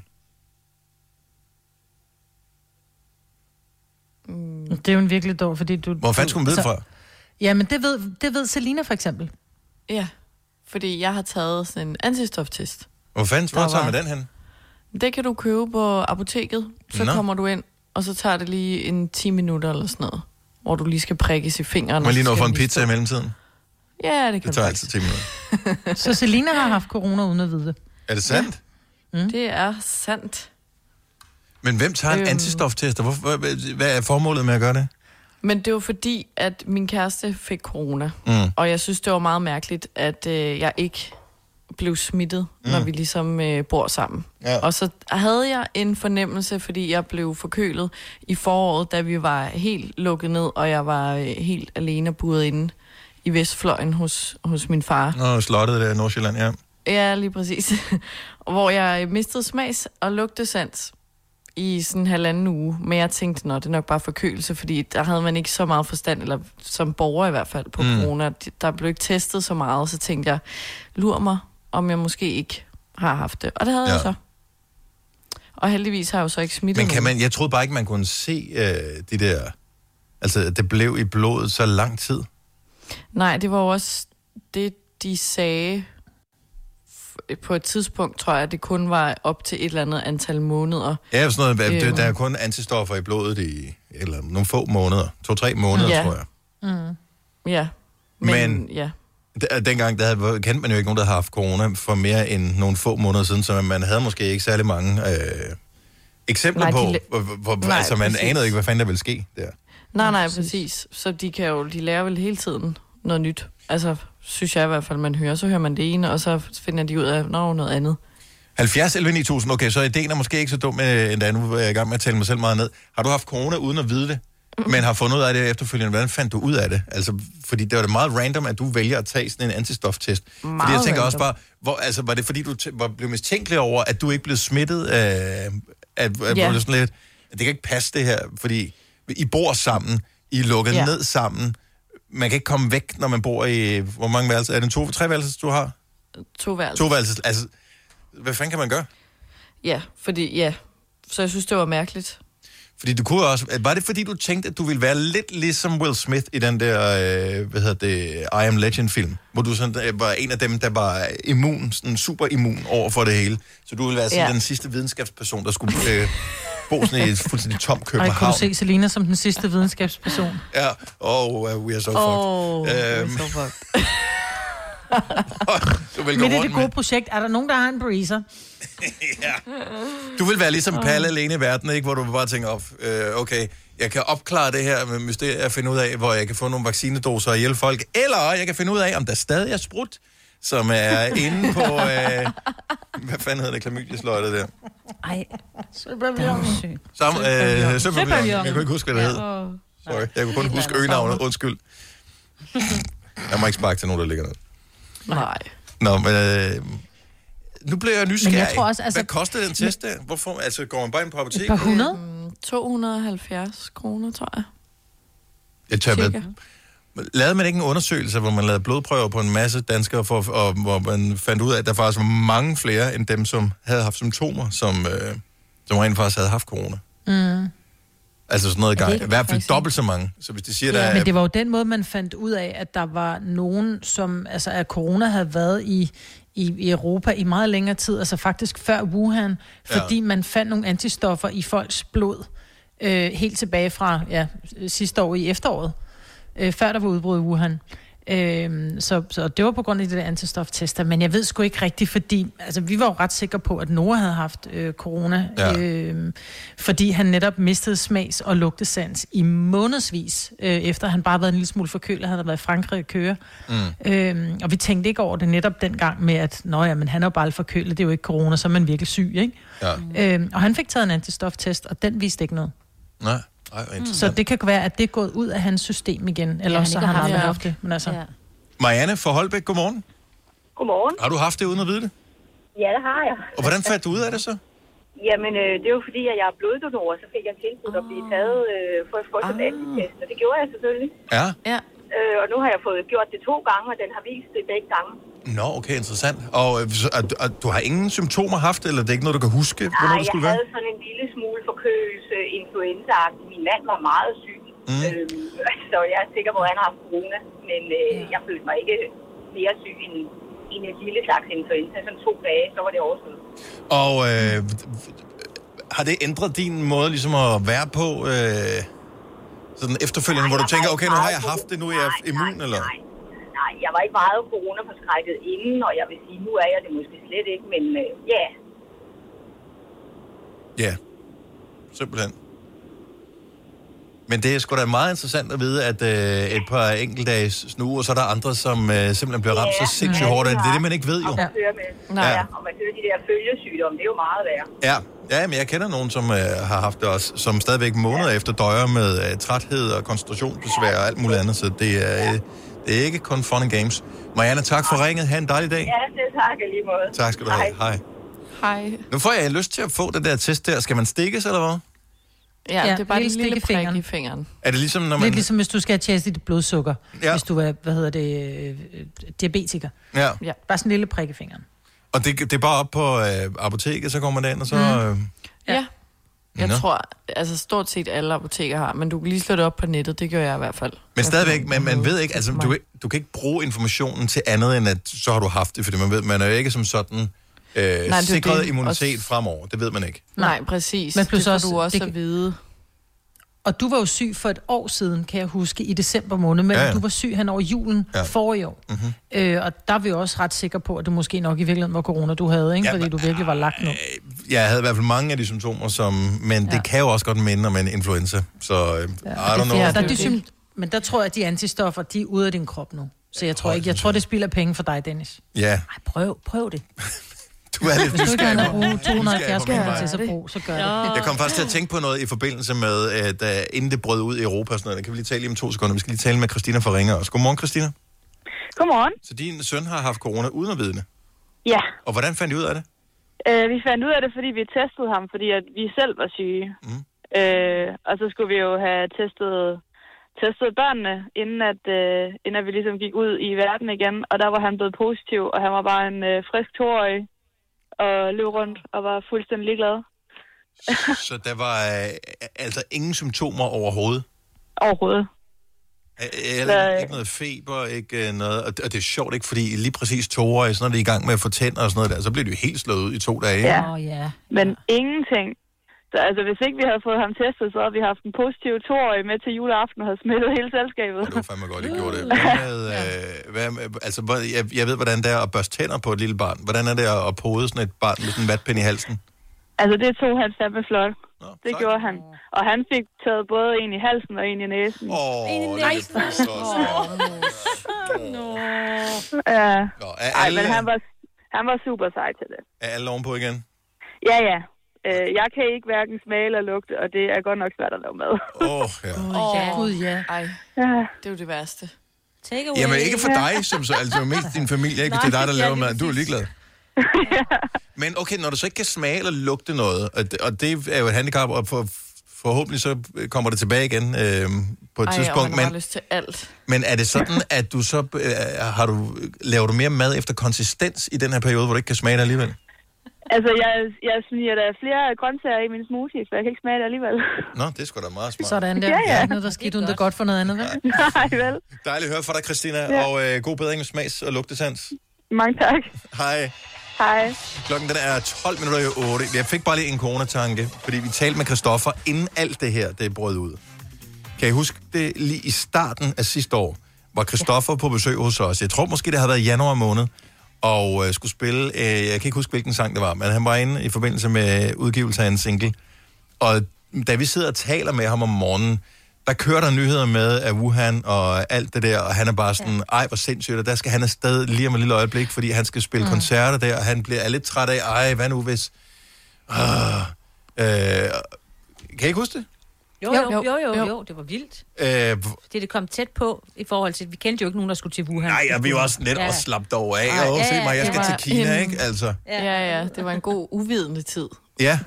S2: Det er jo en virkelig dårlig, fordi du...
S1: Hvor fanden skulle man vide det fra?
S2: Jamen, det ved, det ved Selina for eksempel.
S4: Ja, fordi jeg har taget sådan en antistoftest.
S1: Hvor fanden hvor tager
S4: var-
S1: man den hen?
S4: Det kan du købe på apoteket. Så
S1: Nå.
S4: kommer du ind, og så tager det lige en 10 minutter eller sådan noget. Hvor du lige skal prikkes i fingeren.
S1: Man
S4: og
S1: lige nå for en pizza i mellemtiden?
S4: Ja, det kan
S1: Det
S4: du
S1: tager altid 10 minutter.
S2: Så Selina har haft corona uden at vide det.
S1: Er det sandt?
S4: Mm. Det er sandt.
S1: Men hvem tager en
S4: Øhm.
S1: antistoftest? og Hvorfor, hvad, hvad er formålet med at gøre det?
S4: Men det var fordi, at min kæreste fik corona.
S1: Mm.
S4: Og jeg synes, det var meget mærkeligt, at øh, jeg ikke blev smittet, mm. når vi ligesom øh, bor sammen.
S1: Ja.
S4: Og så havde jeg en fornemmelse, fordi jeg blev forkølet i foråret, da vi var helt lukket ned, og jeg var øh, helt alene og buret inde i Vestfløjen hos, hos min far.
S1: Nå, slottet der i Nordsjælland, ja.
S4: Ja, lige præcis. Hvor jeg mistede smags og lugtesans i sådan en halvanden uge. Men jeg tænkte, nå, det er nok bare forkølelse, fordi der havde man ikke så meget forstand, eller som borger i hvert fald, på
S1: Mm.
S4: mm. corona. Der blev ikke testet så meget, så tænkte jeg, lur mig, om jeg måske ikke har haft det. Og det havde
S1: Ja.
S4: jeg så. Og heldigvis har jeg jo så ikke smittet
S1: Men kan man, jeg troede bare ikke, man kunne se øh, de der... Altså, det blev i blodet så lang tid.
S4: Nej, det var jo også det, de sagde på et tidspunkt, tror jeg, at det kun var op til et eller andet antal måneder.
S1: Ja, sådan noget, det,
S4: Øhm.
S1: der er kun antistoffer i blodet i eller nogle få måneder. To-tre måneder,
S4: Ja.
S1: tror jeg.
S4: Mm. Ja.
S1: Men-
S4: Men, ja.
S1: D- dengang, der havde, kendte man jo ikke nogen, der havde haft corona for mere end nogle få måneder siden, så man havde måske ikke særlig mange øh, eksempler
S4: Nej, de
S1: på,
S4: la-
S1: hvor, hvor,
S4: Nej,
S1: altså man
S4: præcis.
S1: anede ikke, hvad fanden der ville ske der.
S4: Nej, nej, præcis. Så de kan jo, de lærer vel hele tiden noget nyt. Altså, synes jeg i hvert fald, man hører. Så hører man det ene, og så finder de ud af nå, noget andet.
S1: 70 11 9000, okay, så ideen er måske ikke så dum øh, endda, nu er jeg i gang med at tale mig selv meget ned. Har du haft corona uden at vide det, men har fundet ud af det efterfølgende? Hvordan fandt du ud af det? Altså, fordi det var da meget random, at du vælger at tage sådan en antistoftest. Fordi jeg
S4: Meget
S1: tænker også
S4: random.
S1: bare, hvor, altså, var det fordi, du t- var blevet mistænkelig over, at du ikke blev smittet af... At, at,
S4: Ja.
S1: sådan lidt, det kan ikke passe det her, fordi I bor sammen, I er lukket
S4: Ja.
S1: ja. ned sammen, man kan ikke komme væk, når man bor i... Hvor mange værelser? Er det en to, tre værelser, du har?
S4: To værelser.
S1: To værelser. Altså, hvad fanden kan man gøre?
S4: Ja, fordi, ja. Så jeg synes, det var mærkeligt.
S1: Fordi du kunne også... Var det fordi, du tænkte, at du ville være lidt ligesom Will Smith i den der, øh, hvad hedder det, I Am Legend-film? Hvor du sådan, øh, var en af dem, der var immun, sådan super immun over for det hele. Så du ville være sådan
S2: Ja.
S1: den sidste videnskabsperson, der skulle øh, bo sådan i et fuldstændig tom
S2: Og kunne
S1: København.
S2: du se Selina som den sidste videnskabsperson?
S1: Ja, oh, uh, we are so
S2: Oh,
S1: fucked.
S2: we are
S1: Øhm,
S2: so fucked.
S1: du vil gå
S2: Midt i
S1: rundt
S2: det
S1: med...
S2: gode projekt, er der nogen, der har en breezer?
S1: Du vil være ligesom Palle alene i verden, ikke? Hvor du bare tænker, op, øh, okay, jeg kan opklare det her med mysteriet at finde ud af, hvor jeg kan få nogle vaccinedoser og hjælpe folk. Eller jeg kan finde ud af, om der stadig er sprut, som er inde på... Øh, hvad fanden hedder det, klamydiesløjtet der?
S3: Ej,
S2: Søpavillon.
S1: Sam, øh. Søpavillon. Jeg kunne ikke huske, hvad det hed. Sorry, jeg kunne kun huske øgenavnet. Undskyld. Jeg må ikke sparke til nogen, der ligger ned.
S4: Nej.
S1: Nå, men... Øh, nu bliver jeg nysgerrig.
S2: Men jeg tror også, altså-
S1: Hvad koster den test der? Hvorfor? Altså, går man bare ind på apoteket?
S2: Et par hundrede?
S4: Mm, 270 kroner, tror jeg.
S1: Jeg tør med. Lavede man ikke en undersøgelse, hvor man lavede blodprøver på en masse danskere, for, og hvor man fandt ud af, at der faktisk var mange flere end dem, som havde haft symptomer, som, øh, som rent faktisk havde haft corona?
S2: Mm.
S1: Altså sådan noget gang. I hvert fald
S2: faktisk-
S1: dobbelt så mange. Så hvis de siger, der
S2: Ja,
S1: er...
S2: men det var jo den måde, man fandt ud af, at der var nogen, som, altså at corona havde været i, i, i Europa i meget længere tid, altså faktisk før Wuhan, fordi man fandt nogle antistoffer i folks blod, øh, helt tilbage fra ja, sidste år i efteråret, øh, før der var udbrud i Wuhan. Øhm, så, så det var på grund af de der antistoftester, men jeg ved sgu ikke rigtigt, fordi altså, vi var jo ret sikre på, at Nora havde haft øh, corona,
S1: Ja.
S2: øh, fordi han netop mistede smags- og lugtesans i månedsvis, øh, efter han bare havde været en lille smule forkølet, han havde været i Frankrig at køre.
S1: Mm.
S2: Øhm, og vi tænkte ikke over det netop dengang med, at Nå ja, men han er jo bare forkølet, det er jo ikke corona, så er man virkelig syg, ikke?
S1: Ja.
S2: Øhm, og han fik taget en antistoftest, og den viste ikke noget.
S1: Nej, Ej, hvor
S2: Så det kan være, at det er gået ud af hans system igen, eller ja, så har han aldrig
S3: haft
S2: det. Men altså, ja.
S1: Marianne fra Holbæk, godmorgen.
S21: Godmorgen.
S1: Har du haft det uden at vide det?
S21: Ja, det har jeg.
S1: Og hvordan fandt du ud af det så?
S21: Jamen, øh, det er jo fordi, at jeg er bloddonor, så fik jeg tilbudt at blive taget øh, for at få sådan en antitest, og det gjorde jeg selvfølgelig.
S1: Ja.
S4: Ja.
S21: Øh, og nu har jeg fået gjort det to gange, og den har vist det begge gange.
S1: Nå, okay, interessant. Og, øh, og, og du har ingen symptomer haft, eller det er ikke noget, du kan huske, hvornår
S21: Nej,
S1: det
S21: jeg
S1: skulle være?
S21: havde sådan en lille smule forkølelse, influenza -agtig. Min mand var meget syg,
S1: Mm.
S21: øh, så jeg er sikker på, at han har haft corona. Men øh, jeg følte mig ikke mere syg end, end et lille slags influenza. Sådan to dage, så var det overstået.
S1: Og øh, har det ændret din måde ligesom at være på øh, sådan efterfølgende, hvor du tænker, okay, nu har jeg haft det, nu er jeg immun, eller?
S21: Nej, jeg var ikke meget corona-forskrækket inden, og jeg vil sige, nu er jeg det måske slet ikke, men øh, ja,
S1: Ja, simpelthen. Men det er sgu da meget interessant at vide, at øh, et par enkeltdages snue, og så er der andre, som øh, simpelthen bliver ramt så sindssygt hårdt. af Det Det er det, man ikke ved jo.
S21: Og man hører med.
S1: Nej.
S21: Ja. og man hører de der følgesygdomme, det er jo meget værre.
S1: Ja, ja men jeg kender nogen, som øh, har haft det også, som stadigvæk måneder efter døjer med øh, træthed og koncentrationsbesvær og alt muligt andet, så det er, øh, det er ikke kun fun and games. Marianne, tak for ringet. Ha' en dejlig dag.
S21: Ja, selv tak lige måde.
S1: Tak skal du have. Hej.
S4: Hej.
S1: Nu får jeg lyst til at få det der test der. Skal man stikkes, eller hvad?
S4: Ja,
S2: Ja,
S4: det er bare
S2: lille
S4: en lille
S2: fingeren.
S4: i fingeren.
S1: Er det ligesom, når
S2: Lidt
S1: man...
S2: ligesom hvis du skal have tjekket dit blodsukker,
S1: Ja.
S2: ja. hvis du er, hvad hedder det, øh, diabetiker.
S1: Ja.
S2: ja. Bare sådan en lille prik i fingeren.
S1: Og det, det er bare op på øh, apoteket, så kommer man derind, og så...
S2: Mm.
S1: Øh,
S4: Ja. Jeg
S1: Nå.
S4: tror, altså stort set alle apoteker har, men du kan lige slå det op på nettet, det gør jeg i hvert fald.
S1: Men stadigvæk, man, man ved ikke, altså, du, du kan ikke bruge informationen til andet, end at så har du haft det, fordi man ved, man er jo ikke som sådan øh,
S4: er
S1: sikret
S4: det.
S1: immunitet
S4: Også-
S1: fremover. Det ved man ikke.
S4: Nej, præcis.
S2: Men plus
S4: det får
S2: også-
S4: du også
S2: det
S4: at vide.
S2: Og du var jo syg for et år siden, kan jeg huske, i december måned, men
S1: Ja,
S2: ja,
S1: ja.
S2: ja. du var syg hen over julen
S1: Ja.
S2: ja. for i år.
S1: Mm-hmm.
S2: Øh, og der er vi jo også ret sikre på, at det måske nok i virkeligheden var corona, du havde, ikke?
S1: Ja,
S2: Fordi du virkelig var lagt nu.
S1: Jeg havde i hvert fald mange af de symptomer, som, men det
S2: Ja.
S1: kan jo også godt minde om en influenza. Så øh, I don't know.
S2: Ja, der er de sym- men der tror jeg, at de antistoffer, de er ude af din krop nu. Så jeg tror ikke, jeg tror, det spilder penge for dig, Dennis.
S1: Ja,
S3: Prøv, prøv det.
S1: du er lidt
S2: Hvis du ikke
S1: nysgerrig på-
S2: bruge
S1: nysgerrig
S2: 270
S1: på min
S2: kroner til, så brug, så gør det.
S1: Jeg kom faktisk til at tænke på noget i forbindelse med, at uh, inden det brød ud i Europa og sådan noget, kan vi lige tale lige om to sekunder. Vi skal lige tale med Christina fra Ringer også. Godmorgen, Christina.
S22: Godmorgen.
S1: Så din søn har haft corona uden at vide det.
S22: Ja,
S1: Og hvordan fandt I ud af det?
S22: øh, vi fandt ud af det, fordi vi testede ham, fordi at vi selv var syge. Mm. Øh, og så skulle vi jo have testet, testet børnene, inden at, øh, inden at vi ligesom gik ud i verden igen. Og der var han blevet positiv, og han var bare en øh, frisk toårig og løb rundt og var fuldstændig ligeglad.
S1: Så der var øh, altså ingen symptomer overhovedet?
S22: Overhovedet.
S1: Øh, Eller ikke noget feber, ikke øh, noget. Og det, og det er sjovt, ikke? Fordi lige præcis toårige, så når de er i gang med at få tænder og sådan noget der, så bliver de jo helt slået ud i to dage.
S22: Ja.
S3: ja.
S22: Men ingenting. Så altså, hvis ikke vi havde fået ham testet, så havde vi haft en positiv toårig med til juleaften og havde smittet hele selskabet.
S1: Det var fandme godt, I gjorde det. Hvad med, øh, hvad med, altså, jeg, jeg ved, hvordan det er at børste tænder på et lille barn. Hvordan er det at, at pode sådan et barn med sådan en vatpind i halsen?
S22: Altså, det tog han fandme flot. det gjorde han. Og han fik taget både en i halsen og en i næsen.
S1: Åh,
S22: en i
S1: næsen.
S22: Ja.
S1: Nå, er
S22: Ej,
S1: alle-
S22: men han var, han var super sej til det.
S1: Er alle ovenpå igen?
S22: Ja, ja. Øh, jeg kan ikke hverken smage eller lugte, og det er godt nok svært at lave mad.
S1: Åh, oh, ja.
S4: Åh,
S2: ja. Gud, ja.
S4: Ej,
S22: Ja.
S4: det er jo det værste.
S3: Take
S1: Jamen ikke for dig, som så, altså mest din familie, ikke? Hvis det er dig, der
S4: Nej, ja,
S1: laver mad. Du er ligeglad. Men okay, når du så ikke kan smage eller lugte noget, og det, og det er jo et handicap, og for, forhåbentlig så kommer det tilbage igen øh, på et
S4: Ej,
S1: tidspunkt.
S4: har
S1: Men,
S4: bare lyst til alt.
S1: men er det sådan, at du så øh, har du, laver du mere mad efter konsistens i den her periode, hvor du ikke kan smage det alligevel?
S22: Altså, jeg, jeg smiger der flere grøntsager i min smoothie, for jeg kan ikke smage det alligevel.
S1: Nå, det er sgu da meget smart.
S2: Sådan der.
S22: Ja, ja.
S2: Ja, ja. Noget, der skete uden det godt for noget andet, vel?
S22: Nej, vel.
S1: Dejligt at høre fra dig, Christina,
S22: Ja.
S1: og øh, god bedring med smags- og lugtesans.
S22: Mange tak.
S1: Hej.
S22: Hej.
S1: Klokken den er 12 minutter i 8. Jeg fik bare lige en coronatanke, fordi vi talte med Christoffer, inden alt det her det brød ud. Kan I huske det lige i starten af sidste år, var Christoffer på besøg hos os. Jeg tror måske, det har været i januar måned, og øh, skulle spille, øh, jeg kan ikke huske, hvilken sang det var, men han var inde i forbindelse med udgivelse af en single. Og da vi sidder og taler med ham om morgenen, der kører der nyheder med af Wuhan og alt det der, og han er bare sådan, ej, hvor sindssygt, og der skal han afsted lige om et lille øjeblik, fordi han skal spille mm. koncerter der, og han bliver er lidt træt af, ej, hvad nu hvis... Uh, øh, kan I ikke huske det?
S3: Jo, jo, jo, jo, jo, jo, det var vildt.
S1: Øh,
S3: Det, det kom tæt på i forhold til, vi kendte jo ikke nogen, der skulle til Wuhan.
S1: nej, jeg vil jo også lidt
S3: Ja.
S1: også slappe over af,
S3: Ej,
S1: og
S3: ja,
S1: se mig, jeg skal
S3: var
S1: til Kina,
S4: en-
S1: ikke? Altså,
S4: Ja, ja, det var en god uvidende tid.
S1: ja.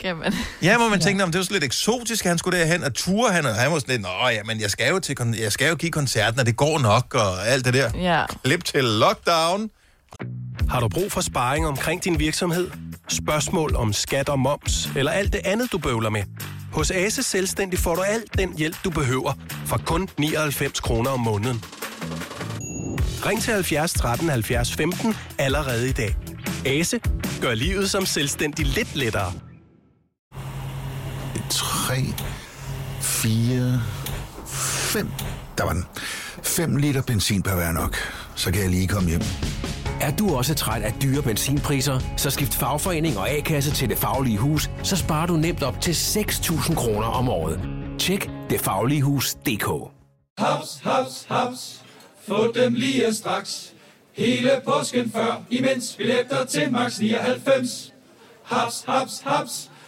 S4: Kan man.
S1: Ja, hvor man tænkte, om det var så lidt eksotisk, at han skulle derhen, og ture han, og han var sådan lidt, nå ja, men jeg skal jo, til, jeg skal jo give koncerten, og det går nok, og alt det der.
S4: Ja.
S1: Klip til lockdown.
S16: Har du brug for sparring omkring din virksomhed? Spørgsmål om skat og moms, eller alt det andet, du bøvler med? Hos Ase Selvstændig får du alt den hjælp, du behøver, for kun 99 kroner om måneden. Ring til 70 13 70 15 allerede i dag. Ase gør livet som selvstændig lidt lettere.
S23: 3, 4, 5. Der var den. 5 liter benzin per hver nok. Så kan jeg lige komme hjem.
S20: Er du også træt af dyre benzinpriser, så skift fagforening og A-kasse til Det Faglige Hus, så sparer du nemt op til 6.000 kroner om året. Tjek detfagligehus.dk
S24: Haps, haps, haps. Få dem lige straks. Hele påsken før, imens billetter til max 99. Haps, haps, haps.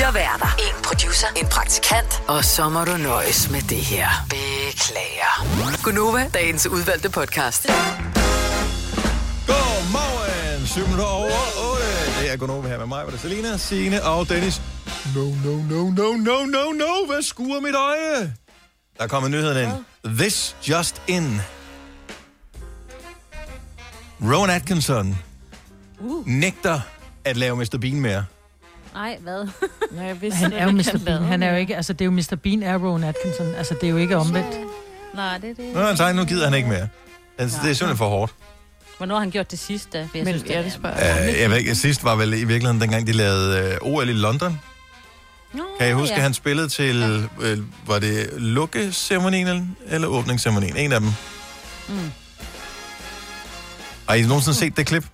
S5: Fire værter. En producer. En praktikant. Og så må du nøjes med det her. Beklager. Gunova, dagens udvalgte podcast.
S1: Godmorgen, 7 minutter over 8. Det er Gunova her med mig, hvor det er Selina, Signe og Dennis. No, no, no, no, no, no, no. Hvad skuer mit øje? Der kommer nyheden ind. This just in. Rowan Atkinson
S3: Uh.
S1: nægter at lave Mr. Bean mere.
S3: Nej, hvad?
S4: Nej, jeg
S2: Men han er jo Mr. Bean. Han er jo ikke, altså det er jo Mr. Bean er Rowan Atkinson. Altså det er jo ikke omvendt.
S3: Nej, det er det.
S1: Nå, han sagde, nu gider han ikke mere. Altså, det er simpelthen for hårdt.
S3: Hvornår har han gjort det sidst, da? Jeg
S4: Men
S3: synes, det
S4: det
S3: er...
S4: spørger
S1: Uh, jeg ved ikke, sidst var vel i virkeligheden, dengang de lavede uh, OL i London.
S3: Nå,
S1: Kan I huske,
S3: ja.
S1: at han spillede til, øh, var det lukkeceremonien eller, eller åbningsceremonien? En af dem.
S3: Mm.
S1: Har I nogensinde set det klip?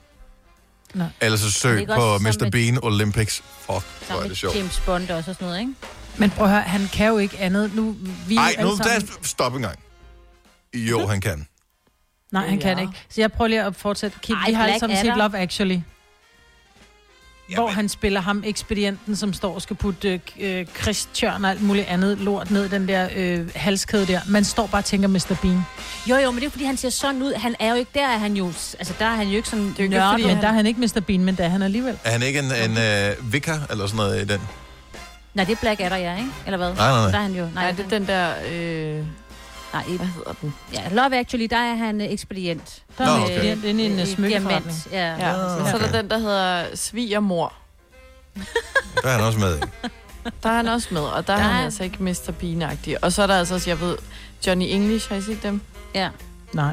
S2: Nej.
S1: Eller så søg på Mr. Bean Olympics. Fuck, hvor er det sjovt.
S3: James Bond også og sådan noget, ikke?
S2: Men prøv at høre, han kan jo ikke andet. Nu, vi
S1: Nej, nu
S2: sammen-
S1: der, stop en gang. Jo, han kan.
S2: Nej, han kan
S4: Ja.
S2: ikke. Så jeg prøver lige at fortsætte. Kig,
S3: Ej,
S2: vi har alle sammen set. Love Actually. Hvor han spiller ham, ekspedienten, som står og skal putte øh, Christian og alt muligt andet lort ned i den der øh, halskæde der. Man står bare og tænker Mr. Bean.
S3: Jo, jo, men det er fordi, han ser sådan ud. Han er jo ikke, der er han jo, altså der er han jo ikke sådan
S2: Det er jo ikke,
S3: nørdet.
S2: fordi, men der er han ikke Mr. Bean, men der er han alligevel.
S1: Er han ikke en, en uh, vicar eller sådan noget i den?
S3: Nej, det er Black Adder, ja, ikke? Eller hvad?
S1: Nej, nej, nej.
S3: Der er han jo. Nej,
S4: Nej, det er den der... Øh,
S3: nej, ikke.
S4: hvad hedder den?
S3: Ja, Love Actually, der er han øh, ekspedient.
S2: Der er
S1: Nå, okay.
S2: okay. inde i en øh, smykkeforretning.
S3: Ja.
S4: Ja,
S1: Ah,
S4: så er
S1: okay.
S4: der den, der hedder Svigermor.
S1: Der er han også med i.
S4: Der er han også med, og der,
S3: Der
S4: er han altså ikke Mr. Bean-agtig. Og så er der altså også, jeg ved, Johnny English, har I set dem?
S3: Ja.
S2: Nej.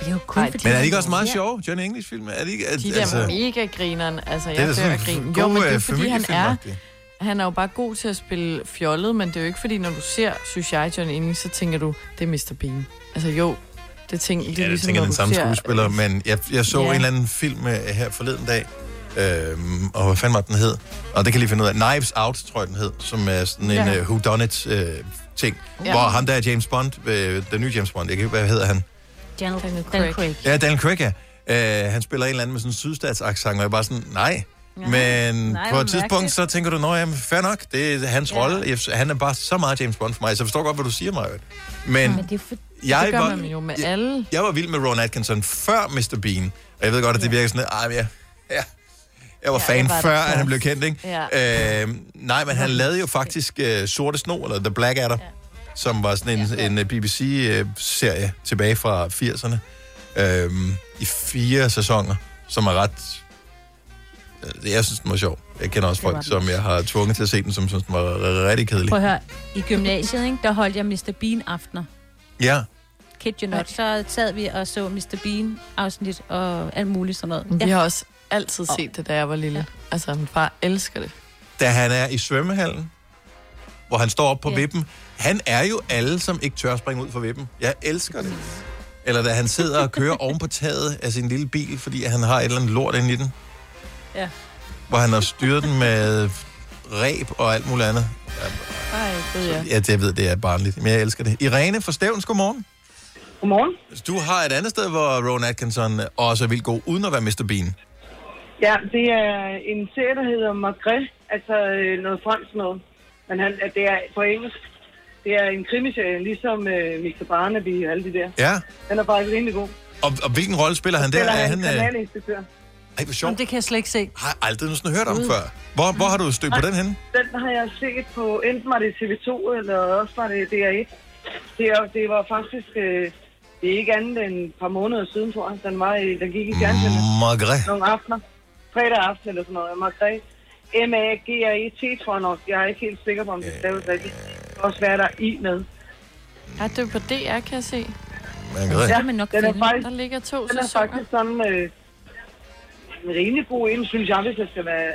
S3: Det er jo kun
S4: Nej,
S3: fordi...
S1: Men er de ikke også meget
S3: Ja.
S1: sjove, Johnny English-film? Er de ikke? Er,
S4: De der altså, mega grineren. Altså,
S1: det er
S4: jeg dør
S1: sådan
S4: grin. Jo, men det er
S1: øh,
S4: fordi, han er. Han er jo bare god til at spille fjollet, men det er jo ikke fordi, når du ser, synes jeg, Johnny English, så tænker du, det er Mr. Bean. Altså jo, det, tænker, det er
S1: Ja, jeg
S4: ligesom,
S1: tænker den
S4: du
S1: samme
S4: ser,
S1: skuespiller, men jeg, jeg så
S4: Ja.
S1: en eller anden film øh, her forleden dag, øhm, og hvad fanden var den hed? Og det kan jeg lige finde ud af. Knives Out, tror jeg den hed, som er sådan en
S4: Ja.
S1: uh, whodunit uh, ting,
S4: Ja.
S1: hvor ham der er James Bond, øh, den nye James Bond, jeg kan ikke, hvad hedder han?
S3: Daniel,
S4: Craig.
S1: Ja, Daniel Craig, ja. Uh, han spiller en eller anden med sådan en sydstatsaksang, og jeg er bare sådan, nej.
S3: Ja.
S1: Men
S3: Nej,
S1: på et tidspunkt,
S3: mærkeligt.
S1: så tænker du, jamen, fair nok, det er hans
S3: Ja.
S1: rolle. Jeg, han er bare så meget James Bond for mig, så jeg forstår godt, hvad du siger, Maja. Men,
S3: Men det er for...
S1: jeg
S4: Det gør
S1: var,
S4: man jo med alle.
S1: jeg var vild med Ron Atkinson før Mr. Bean. Og jeg ved godt, at det virker sådan men jeg, ja, jeg var
S4: Ja,
S1: fan
S4: jeg var
S1: før, at han blev kendt, ikke?
S4: Ja.
S1: Øh, nej, men han lavede jo faktisk uh, Sorte Sno, eller The Black Adder, ja. som var sådan en, ja. en BBC-serie tilbage fra 80'erne. Øh, I fire sæsoner, som er ret... øh, Jeg synes, den var sjov. Jeg kender også folk, som jeg har tvunget til at se den, som synes, den var rigtig kedelig.
S3: Prøv at høre, i gymnasiet, ikke, der holdt jeg Mr. Bean-aftener.
S1: Ja,
S3: Kid you not. Så sad vi og så Mr. Bean-afsnit og alt muligt sådan noget.
S4: Vi har også altid set det, da jeg var lille. Altså, min far elsker det.
S1: da han er i svømmehallen, hvor han står op på
S3: Ja.
S1: vippen. Han er jo alle, som ikke tør springe ud fra vippen. Jeg elsker det. Eller da han sidder og kører oven på taget af sin lille bil, fordi han har et eller andet lort inde i den.
S3: Ja.
S1: Hvor han har styret den med ræb og alt muligt andet.
S4: Ej, gud ja.
S1: Ja, det jeg ved, det er barnligt, men jeg elsker det. Irene fra Stævns, godmorgen.
S15: Godmorgen.
S1: Du har et andet sted, hvor Ron Atkinson også er vildt god, uden at være Mr. Bean.
S15: Ja, det er en serie, der hedder Magret, altså øh, noget fransk noget. Men han, at det er på engelsk. Det er en krimiserie, ligesom øh, Mr. Barnaby og alle de der.
S1: Ja,
S15: Den er faktisk rimelig god.
S1: og, og hvilken rolle spiller han der?
S15: Spiller
S1: Er
S15: han
S1: han, øh,
S15: kanalinspektør.
S1: Ej, hvor
S2: Jamen,
S1: sjovt.
S2: det kan jeg slet ikke se.
S1: Har jeg aldrig nogensinde hørt om før. Hvor, hvor har du stødt på den henne?
S15: Den har jeg set på, enten var det TV2, eller også var det DR1. Det, er, det var faktisk, øh, det er ikke andet end et par måneder siden, tror jeg. Den, var i, den gik i fjernsynet
S1: Magret.
S15: nogle aftener. Fredag aften eller sådan noget. Magret. M-A-G-R-E-T, tror jeg nok. Jeg er ikke helt sikker på, om det staves rigtigt. Det kan også være, der er I med.
S4: Er det på DR, kan jeg se?
S1: Magret.
S15: Ja,
S3: kan man nok
S15: den er faktisk,
S4: Der ligger to
S15: den er
S4: sæsoner.
S15: faktisk sådan øh, en rimelig god en, synes jeg, hvis jeg skal være...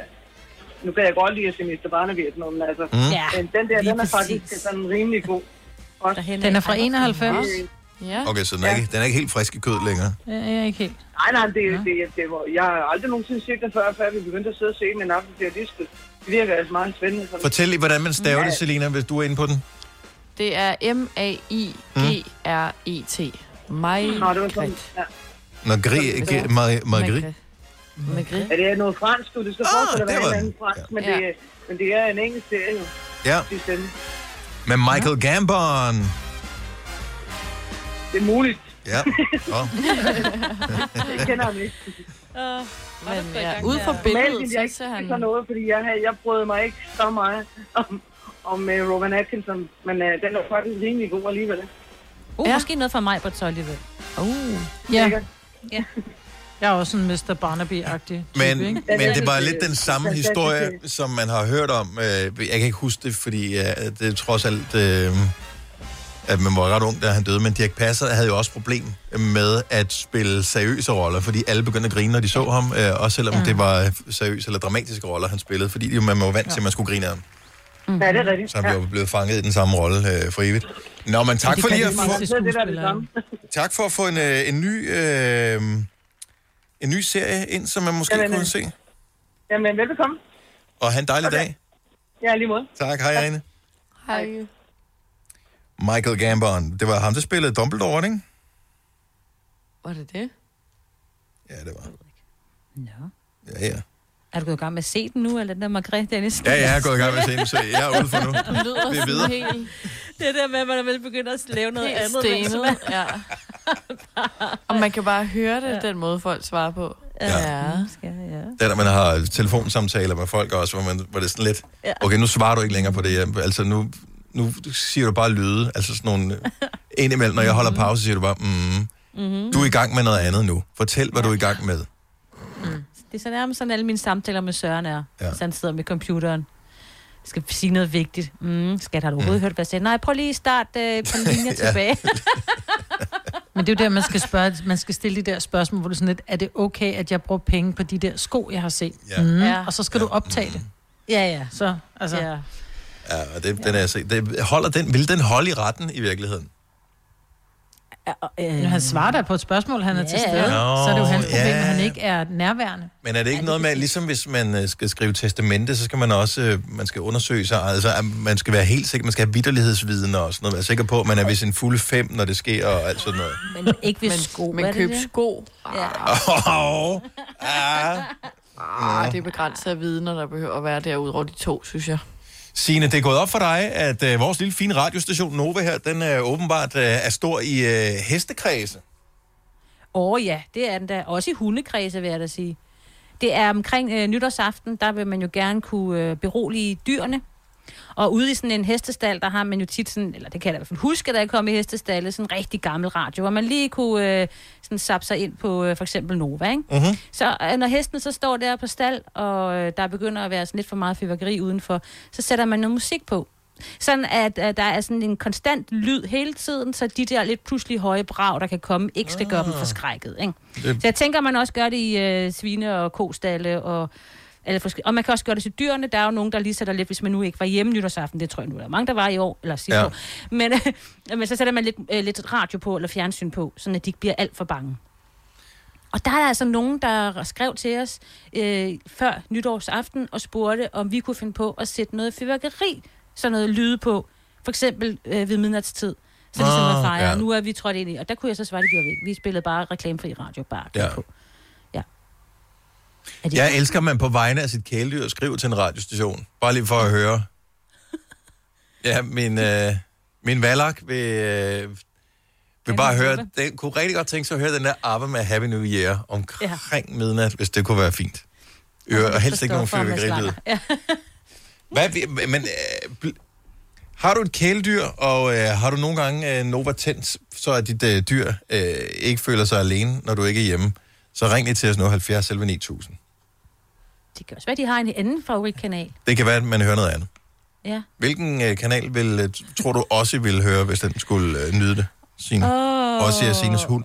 S15: Nu kan jeg godt lide at se Mr. Barnaby og sådan noget, men altså...
S1: Mm.
S3: Ja,
S15: Men den der, den er faktisk
S3: præcis.
S15: sådan rimelig god. Også.
S2: Den er fra 91.
S4: Ja.
S1: Okay, så den er, ikke, den er ikke helt frisk i kød længere.
S2: Ja, er ikke helt.
S15: Nej, nej, det, det, det, var, jeg har aldrig nogensinde set den før, før vi begyndte at sidde og se den en aften til det, det virker altså meget spændende. Sådan.
S1: Fortæl lige, hvordan man staver det, Selina, hvis du er inde på den.
S4: Det er M-A-I-G-R-E-T. Mig.
S15: Nå, det var sådan, ja.
S1: Margrit. Margrit.
S4: Magret.
S15: ja, det er noget fransk, du. Det skal
S1: Ah,
S15: forestille
S1: det
S15: at
S1: var
S15: være en
S1: den.
S15: anden fransk, men,
S4: Ja.
S15: det, men det er en engelsk serie.
S1: Ja,
S15: Det er
S1: med Michael Gambon.
S15: Det er muligt.
S1: Ja. Oh.
S15: Det kender jeg ikke.
S4: Men ja, ud fra billedet,
S15: jeg
S4: så
S15: ikke
S4: ser
S15: han... sådan noget, fordi jeg, jeg brød mig ikke så meget om,
S14: om uh, Rowan Atkinson, men uh, den er faktisk rimelig god alligevel.
S3: Uh, ja. Måske noget for mig på så alligevel.
S4: Uh.
S2: Ja.
S3: Ja.
S2: Jeg er også en Mr. Barnaby-agtig type,
S1: Men,
S2: ikke?
S1: men det var lidt den samme historie, som man har hørt om. Øh, Jeg kan ikke huske det, fordi øh, det er trods alt, øh, at man var ret ung, da han døde. Men Dirk Passer havde jo også problem med at spille seriøse roller, fordi alle begyndte at grine, når de så ham. øh, Også selvom det var seriøse eller dramatiske roller, han spillede. Fordi jo, man var vant til, at man skulle grine af ham.
S14: Mm. Ja, det er rigtigt.
S1: Så han blev blevet fanget i den samme rolle øh, for evigt. Nå, men tak for lige at få... Tak for at få en, øh, en ny... Øh, en ny serie ind, som man måske
S14: Jamen,
S1: kunne
S14: øh.
S1: se.
S14: Jamen, velbekomme.
S1: Og have en dejlig okay. dag.
S14: Ja, lige måde.
S1: Tak, hej Irene.
S14: Hej.
S1: Michael Gambon. Det var ham, der spillede Dumbledore, ikke?
S4: Var det det?
S1: Ja, det var.
S3: Nå.
S1: Ja, ja.
S3: Er du gået i gang med at se den nu, eller den der Margrethe Dennis?
S1: Ja, jeg er gået i gang med at se den, så jeg er ude for nu.
S3: Du lyder
S1: Vi er
S3: sådan
S1: videre.
S3: helt... Det der med, at man vel begynder at lave noget
S4: Helt
S3: andet.
S4: stenet,
S3: man-
S4: ja. Og man kan bare høre det, den måde folk svarer på.
S1: Ja.
S4: ja.
S3: Skal, ja.
S1: Det er, når man har telefonsamtaler med folk også, hvor, man, hvor det er sådan lidt,
S3: Ja.
S1: okay, nu svarer du ikke længere på det. Altså, nu, nu siger du bare lyde. Altså sådan nogle... Indimellem, når jeg holder pause, siger du bare, mm,
S3: Mm-hmm.
S1: du er i gang med noget andet nu. Fortæl, hvad du er i gang med.
S3: Det er så nærmest sådan, alle mine samtaler med Søren er.
S1: Ja.
S3: Ja. Så han sidder med computeren. Skal sige noget vigtigt. Mm, skat, har du overhovedet mm. hørt, hvad jeg sagde? Nej, prøv lige at starte øh, på linje
S2: Ja.
S3: tilbage.
S2: Men det er jo der, man skal, spørge, man skal stille de der spørgsmål, hvor du sådan lidt, er det okay, at jeg bruger penge på de der sko, jeg har set?
S1: Ja.
S2: Mm,
S3: Ja.
S2: Og så skal du optage det.
S3: ja, ja.
S2: Så, altså.
S3: Ja.
S1: Ja, og det, den er jeg set. Det, holder den, vil den holde i retten i virkeligheden?
S2: Øh, han svarer da på et spørgsmål, han er til
S3: Ja.
S2: stede.
S1: Nå,
S2: så er det jo hans problem,
S1: ja.
S2: at han ikke er nærværende.
S1: Men er det ikke noget med, ligesom hvis man øh, skal skrive testamente, så skal man også øh, man skal undersøge sig, altså at man skal være helt sikker, man skal have vidderlighedsviden og sådan noget, være sikker på, at man er ved sin fulde fem, når det sker og alt sådan noget.
S3: Men ikke ved
S4: Men-
S3: sko.
S4: men køb
S3: det?
S4: sko.
S3: Ja.
S1: Oh, ah.
S4: Ah, det er begrænset af vidner, der behøver at være derude over de to, synes jeg.
S1: Signe, det er gået op for dig, at øh, vores lille fine radiostation Nova her, den er åbenbart øh, er stor i øh, hestekredse.
S3: Åh oh, ja, det er den da. Også i hundekredse, vil jeg da sige. Det er omkring øh, nytårsaften, der vil man jo gerne kunne øh, berolige dyrene. Og ude i sådan en hestestal, der har man jo tit sådan, eller det kan jeg i hvert fald huske, da jeg kom i hestestallet, sådan en rigtig gammel radio, hvor man lige kunne øh, sådan sappe sig ind på øh, for eksempel Nova, ikke?
S1: Mm-hmm.
S3: Så øh, når hesten så står der på stald, og øh, der begynder at være sådan lidt for meget fyrværkeri udenfor, så sætter man noget musik på. Sådan at øh, der er sådan en konstant lyd hele tiden, så de der lidt pludselig høje brag, der kan komme, ikke skal gøre dem forskrækket. Ikke?
S1: Det-
S3: Så jeg tænker, man også gør det i øh, svine- og kostalle, og, eller forske- og man kan også gøre det til dyrene. Der er jo nogen, der lige sætter lidt, hvis man nu ikke var hjemme nytårsaften, det tror jeg nu, der er mange, der var i år, eller sidste
S1: Ja.
S3: år. Men, øh, men så sætter man lidt, øh, lidt radio på, eller fjernsyn på, så de ikke bliver alt for bange. Og der er altså nogen, der skrev til os øh, før nytårsaften og spurgte, om vi kunne finde på at sætte noget fyrværkeri, sådan noget lyde på, for eksempel øh, ved midnatstid. Så ligesom
S1: Ah,
S3: at fejre,
S1: ja.
S3: ja. nu er vi trådt ind i. Og der kunne jeg så svare, det gjorde vi ikke. Vi spillede bare reklamefri radio, bare
S1: Ja.
S3: på.
S1: Jeg elsker, at man på vegne af sit kæledyr skriver til en radiostation. Bare lige for at høre. Ja, min, øh, min valak vil, øh, vil bare høre, den kunne rigtig godt tænke sig at høre den der ABBA med Happy New Year omkring ja. midnat, hvis det kunne være fint. Øre, og helst ikke nogen fyrværkerilyd.
S3: Ja.
S1: Hvad, men, øh, har du et kæledyr, og øh, har du nogle gange øh, Nova Tændt, så at dit øh, dyr øh, ikke føler sig alene, når du ikke er hjemme, så ring lige til os nu 70 selv 9000.
S3: Det kan også være, de har en anden favoritkanal.
S1: Det kan være, at man hører noget andet.
S3: Ja.
S1: Hvilken øh, kanal vil, øh, tror du også ville høre, hvis den skulle øh, nyde det? Signe?
S3: Åh.
S1: Også i Sines hund.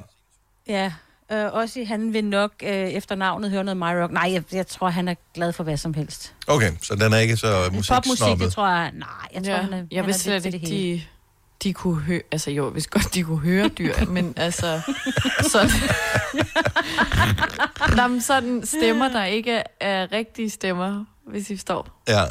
S3: Ja, øh, også han vil nok øh, efter navnet høre noget My Rock. Nej, jeg, jeg tror, han er glad for hvad som helst.
S1: Okay, så den er ikke så
S3: Popmusik,
S1: musiksnobbet.
S3: det tror jeg... Nej, jeg tror,
S4: ja,
S3: han er,
S4: jeg
S3: han
S4: vil
S3: er
S4: slet ikke,
S3: til det hele.
S4: de, de kunne høre... Altså jo, hvis godt de kunne høre dyr, men altså... Sådan, Jamen, sådan stemmer, der ikke er rigtige stemmer, hvis I forstår.
S1: Ja,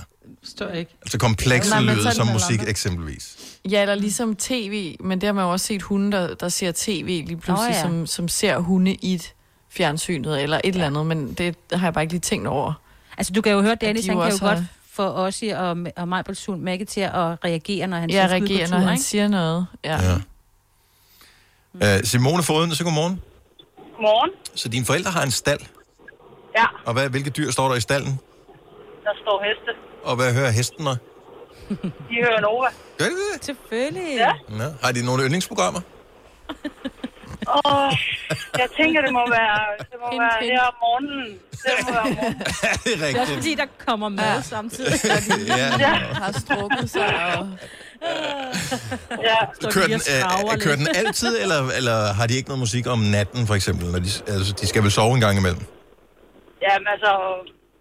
S2: Står ikke.
S1: altså komplekse
S4: men
S1: lyde som musik
S4: lamper.
S1: eksempelvis.
S4: Ja, eller ligesom tv, men det har man jo også set hunde, der, der ser tv lige pludselig,
S3: Åh, ja.
S4: som, som ser hunde i et fjernsynet eller et eller andet, men det har jeg bare ikke lige tænkt over.
S3: Altså, du kan jo høre, Dennis,
S4: de
S3: han
S4: jo
S3: kan jo godt få Ossi og, og Majbels hund Maggie til at reagere, når han
S4: Jeg
S3: siger, "Skud på
S4: reagerer, når
S3: tur",
S4: han
S3: ikke?
S4: siger noget. Ja.
S1: ja. Uh, Simone Foden, så godmorgen.
S14: Godmorgen.
S1: Så dine forældre har en stald,
S14: Ja,
S1: og hvad, hvilke dyr står der i stallen?
S14: der står heste.
S1: Og hvad hører hesten når?
S22: De hører Nova.
S1: Gør de det?
S3: Selvfølgelig.
S22: Ja.
S1: Nå. Har de nogle yndlingsprogrammer?
S22: Åh, jeg tænker, det må være, det må være her om morgenen. Det må være om morgenen.
S1: det er
S3: Det er også fordi, der kommer mad ja. samtidig.
S1: Ja.
S22: Ja.
S4: Har strukket sig og...
S22: ja.
S1: Kører den, øh, kører den altid, eller, eller har de ikke noget musik om natten, for eksempel? Når de, altså, de skal vel sove en gang imellem?
S22: Ja, men altså,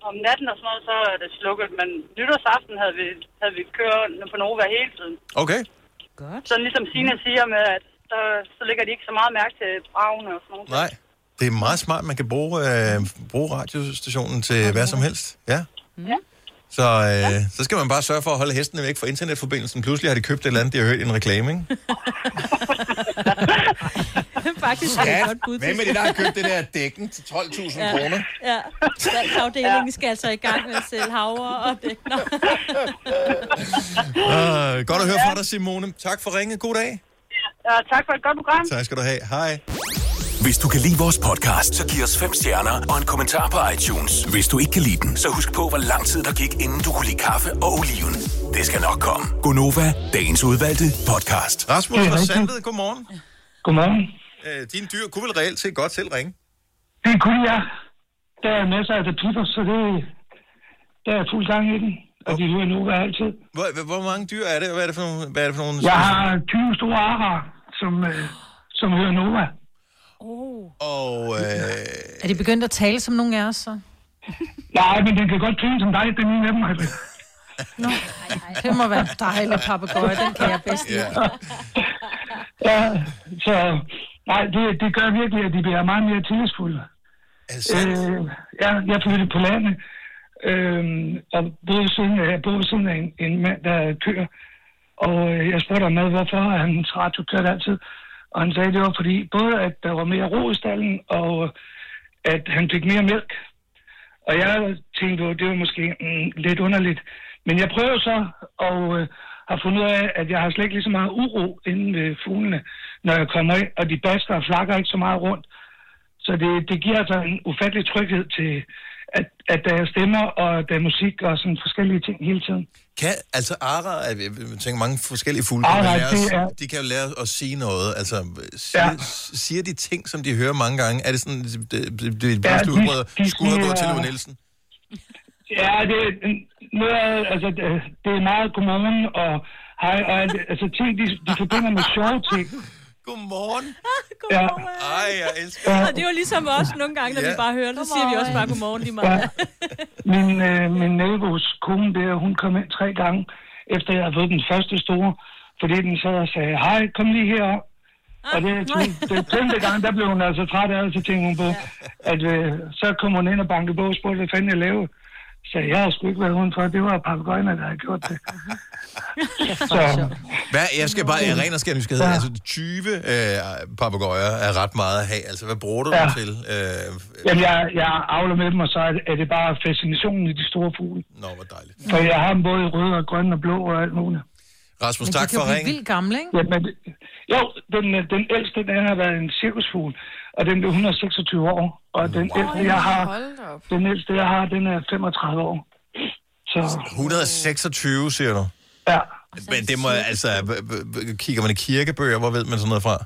S22: om natten og sådan noget, så er det slukket. Men nytårsaften havde vi, havde vi kørende på Nova hele tiden.
S1: Okay.
S3: Godt.
S22: Så ligesom Signe siger med, at så, så lægger de ikke så meget mærke til bragene og sådan noget.
S1: Nej. Det er meget smart, man kan bruge, øh, bruge radiostationen til hvad som helst. Ja.
S22: Ja.
S1: Så, øh, så skal man bare sørge for at holde hestene væk fra internetforbindelsen. Pludselig har de købt et eller andet, de har hørt en reklame, ikke?
S3: Faktisk er det et godt bud.
S1: hvem er det, der har købt det der dækken til 12.000
S3: Ja.
S1: kroner?
S3: Ja, salgsafdelingen skal altså i gang med at sælge havre og det. Nå.
S1: Uh, godt at høre fra dig, Simone. Tak for ringet. God dag.
S22: Ja, tak for et godt program.
S1: Tak skal du have. Hej.
S8: Hvis du kan lide vores podcast, så giv os fem stjerner og en kommentar på iTunes. Hvis du ikke kan lide den, så husk på, hvor lang tid der gik, inden du kunne lide kaffe og oliven. Det skal nok komme. Gonova, dagens udvalgte podcast.
S1: Rasmus fra. Sandved, godmorgen.
S13: Godmorgen.
S1: Øh, dine dyr kunne vel reelt set godt selv ringe?
S13: Det kunne jeg. Der er masser af det piper, så det, der er fuld gang i den. Og de hører nu hver altid.
S1: Hvor, hvor- mange dyr er det? Hvad er det for nogle... Hvad er det for nogle
S13: Jeg har 20 store arer, som, øh, som hører Nova.
S1: Og... Øh,
S2: Er de begyndt at tale som nogen af os, så?
S13: Nej, men den kan godt grine som dig, den ene af dem. Altså.
S2: Nå, det må være dejligt, papegøje. Den kan jeg bedst lide.
S13: Ja, så nej, det, det gør virkelig, at de bliver meget mere tillidsfulde. Øh, ja, jeg flyttede på landet, Øhm, og boede ved siden af, boede siden af en, en mand, der kører. Og øh, jeg spurgte ham med, hvorfor hans radio kørte altid. Og han sagde, det var fordi, både at der var mere ro i stallen, og at han fik mere mælk. Og jeg tænkte, det var måske mm, lidt underligt. Men jeg prøver så, og øh, har fundet ud af, at jeg har slet ikke lige så meget uro inde ved fuglene, når jeg kommer ind, og de baster og flakker ikke så meget rundt. Så det, det giver altså en ufattelig tryghed til, at, at der er stemmer, og der er musik og sådan forskellige ting hele tiden.
S1: Kan, altså arer, jeg tænker mange forskellige fugle,
S13: Arer,
S1: kan man lære
S13: det er-
S1: de kan jo lære at sige noget. Altså, siger, ja. siger de ting, som de hører mange gange? Er det sådan, det, det, det,
S13: Ja, de-
S1: udbrud,
S13: de
S1: skulle have gået til Louis Nielsen?
S13: Ja, det, er- noget, af- altså, det, det er meget godmorgen, og hej, og altså ting, de, de forbinder med sjove ting.
S1: Godmorgen.
S13: Ja.
S1: Ej, jeg elsker
S13: Ja.
S3: Og det var ligesom os nogle gange, når
S13: Ja.
S3: vi bare hører det, så siger vi også bare godmorgen lige meget.
S13: Min, øh, min nabos kone der, hun kom ind tre gange, efter jeg havde fået den første store, fordi den sad og sagde, hej, kom lige herop. Og det, det, det femte gang, der blev hun altså træt af, og så tænkte hun på, at øh, så kom hun ind og bankede på og spurgte, hvad fanden jeg lavede. Så jeg har sgu ikke været udenfor, det var papagøjerne, der havde gjort det. Så,
S1: Hvad, jeg skal bare, jeg ren og skær nysgerrighed, ja. altså 20 øh, papegøjer er ret meget at have. Altså, hvad bruger du ja.
S13: Ja.
S1: dem til? Øh,
S13: jamen, jeg, jeg avler med dem, og så er det, bare fascinationen i de store fugle.
S1: Nå, hvor dejligt.
S13: For jeg har dem både i røde og grønne og blå og alt muligt.
S1: Rasmus,
S2: Men de
S1: tak
S2: kan
S1: for
S2: jo blive
S1: ringen.
S2: vildt gamle, ikke?
S13: Jamen, jo, den, den ældste, den har været en cirkusfugl, og den blev 126 år. Og den ældste, jeg har, den ældste, jeg har, den er 35 år. Så,
S1: 126, siger du?
S13: Ja.
S1: Men det må, altså, kigger man i kirkebøger, hvor ved man sådan noget fra?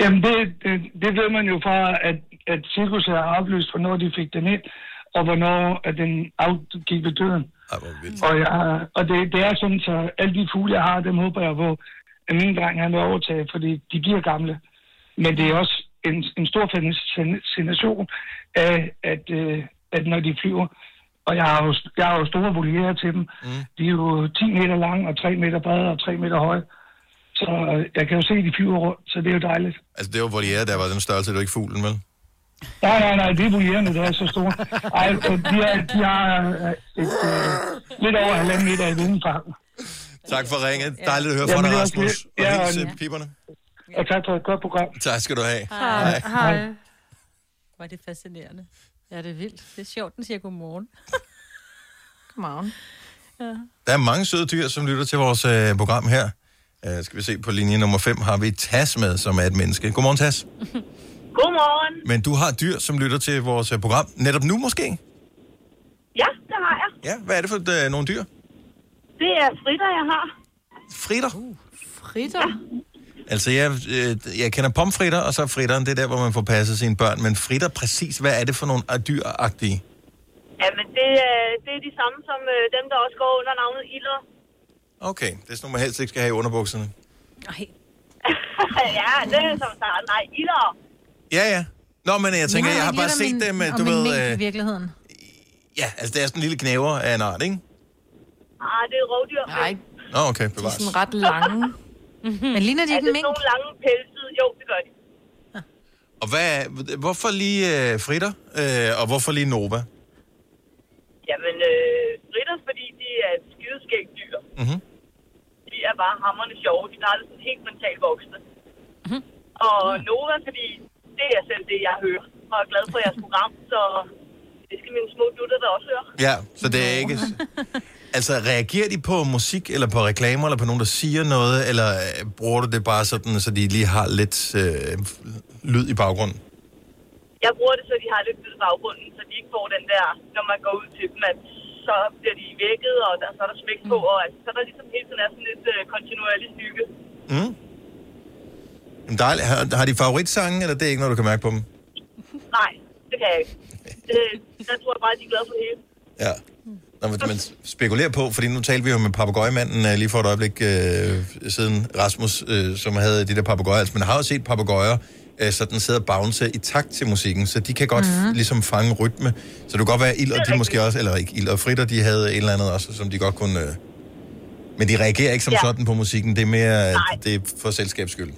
S13: Jamen, det, det, det ved man jo fra, at, at cirkus er oplyst, hvornår de fik den ind, og hvornår at den afgik ved døden.
S1: Ej.
S13: Og, jeg, og det, det er sådan, så alle de fugle, jeg har, dem håber jeg på, at min dreng han vil overtage, fordi de bliver gamle. Men det er også en, en stor fascination af, at, øh, at når de flyver, og jeg har jo, jeg har jo store voliere til dem. Mm. De er jo 10 meter lange og 3 meter brede og 3 meter høje. Så øh, jeg kan jo se, at de flyver rundt, så det er jo dejligt.
S1: Altså, det var voliere, der var den størrelse, det var ikke fuglen, vel?
S13: Nej, nej, nej, det er volierende, der er så store. Ej, øh, de, er, de har øh, et, øh, lidt over halvanden meter i vindfang.
S1: Tak for ringet. Dejligt at høre fra
S13: Jamen,
S1: dig,
S13: det er
S1: Rasmus. Og.
S13: Ja, og-
S1: øh, piberne.
S13: Og tak for et godt program.
S1: Tak skal du have.
S3: Hej.
S2: Hej.
S3: Hvor er det fascinerende.
S2: Ja, det er vildt.
S3: Det er sjovt, den siger godmorgen.
S4: godmorgen.
S3: Ja.
S1: Der er mange søde dyr, som lytter til vores øh, program her. Uh, skal vi se, på linje nummer 5 har vi Tas med, som er et menneske. Godmorgen, Tas.
S15: Godmorgen.
S1: Men du har dyr, som lytter til vores øh, program. Netop nu måske?
S15: Ja, det har jeg.
S1: Ja, hvad er det for uh, nogle dyr?
S21: Det er fritter, jeg har.
S1: Fritter?
S21: Uh,
S4: fritter?
S1: Altså, jeg, øh, jeg kender pomfritter, og så fritteren, det er der, hvor man får passet sine børn. Men fritter, præcis, hvad er det for nogle dyragtige?
S21: Jamen, det, er, det er de samme som øh, dem, der også går under navnet Ilder.
S1: Okay, det er sådan nogle, man helst ikke skal have i underbukserne.
S21: ja, det er som sagt. Nej, Ilder.
S1: Ja, ja. Nå, men jeg tænker, jeg har bare set dem, øh, du ved...
S2: i
S1: Øh,
S2: virkeligheden.
S1: ja, altså, det er sådan en lille knæver af en art, ikke?
S21: Ah, det er rovdyr.
S4: Nej,
S1: Nå, okay, bevares.
S4: sådan ret lange.
S2: Men ligner de
S21: er
S2: ikke en mink?
S21: nogle lange pelsede? Jo, det gør de.
S1: Og hvad, er- hvorfor lige øh, fritter, øh, og hvorfor lige Nova?
S21: Jamen, øh, fritter, fordi de er et skideskægt dyr.
S1: Mhm.
S21: De er bare hammerne sjove. De er sådan helt mentalt voksne.
S2: Mhm.
S21: Og Nova, fordi det er selv det, jeg hører. Og er glad for jeres program, så det skal mine små dutter da også høre.
S1: Ja, så det er ikke... Altså, reagerer de på musik, eller på reklamer, eller på nogen, der siger noget, eller øh, bruger du det bare sådan, så de lige har lidt øh, lyd i baggrunden?
S21: Jeg bruger det, så de har lidt lyd i baggrunden, så de ikke får den der, når man går ud til dem, at så bliver de vækket, og der, så er der smæk på, og altså, så er der ligesom hele tiden er sådan lidt øh, kontinuerlig stykke.
S1: Mm. Jamen, dejligt. Har, har de favoritsange, eller det er ikke noget, du kan mærke på dem?
S21: Nej, det kan jeg ikke. Det, der tror jeg bare, at de er glade for det hele.
S1: Ja. Nå, men man spekulerer på, fordi nu talte vi jo med papegøjemanden øh, lige for et øjeblik øh, siden, Rasmus, øh, som havde de der papegøjer. Altså, man har jo set papegøjer øh, sådan sidde og bounce i takt til musikken, så de kan godt mm-hmm. ligesom fange rytme. Så det kunne godt være, ild og de måske også, eller ikke ild og fritter, de havde et eller andet også, som de godt kunne... Øh, men de reagerer ikke som
S21: Ja.
S1: sådan på musikken, det er mere,
S21: Nej.
S1: det er for selskabs skyld.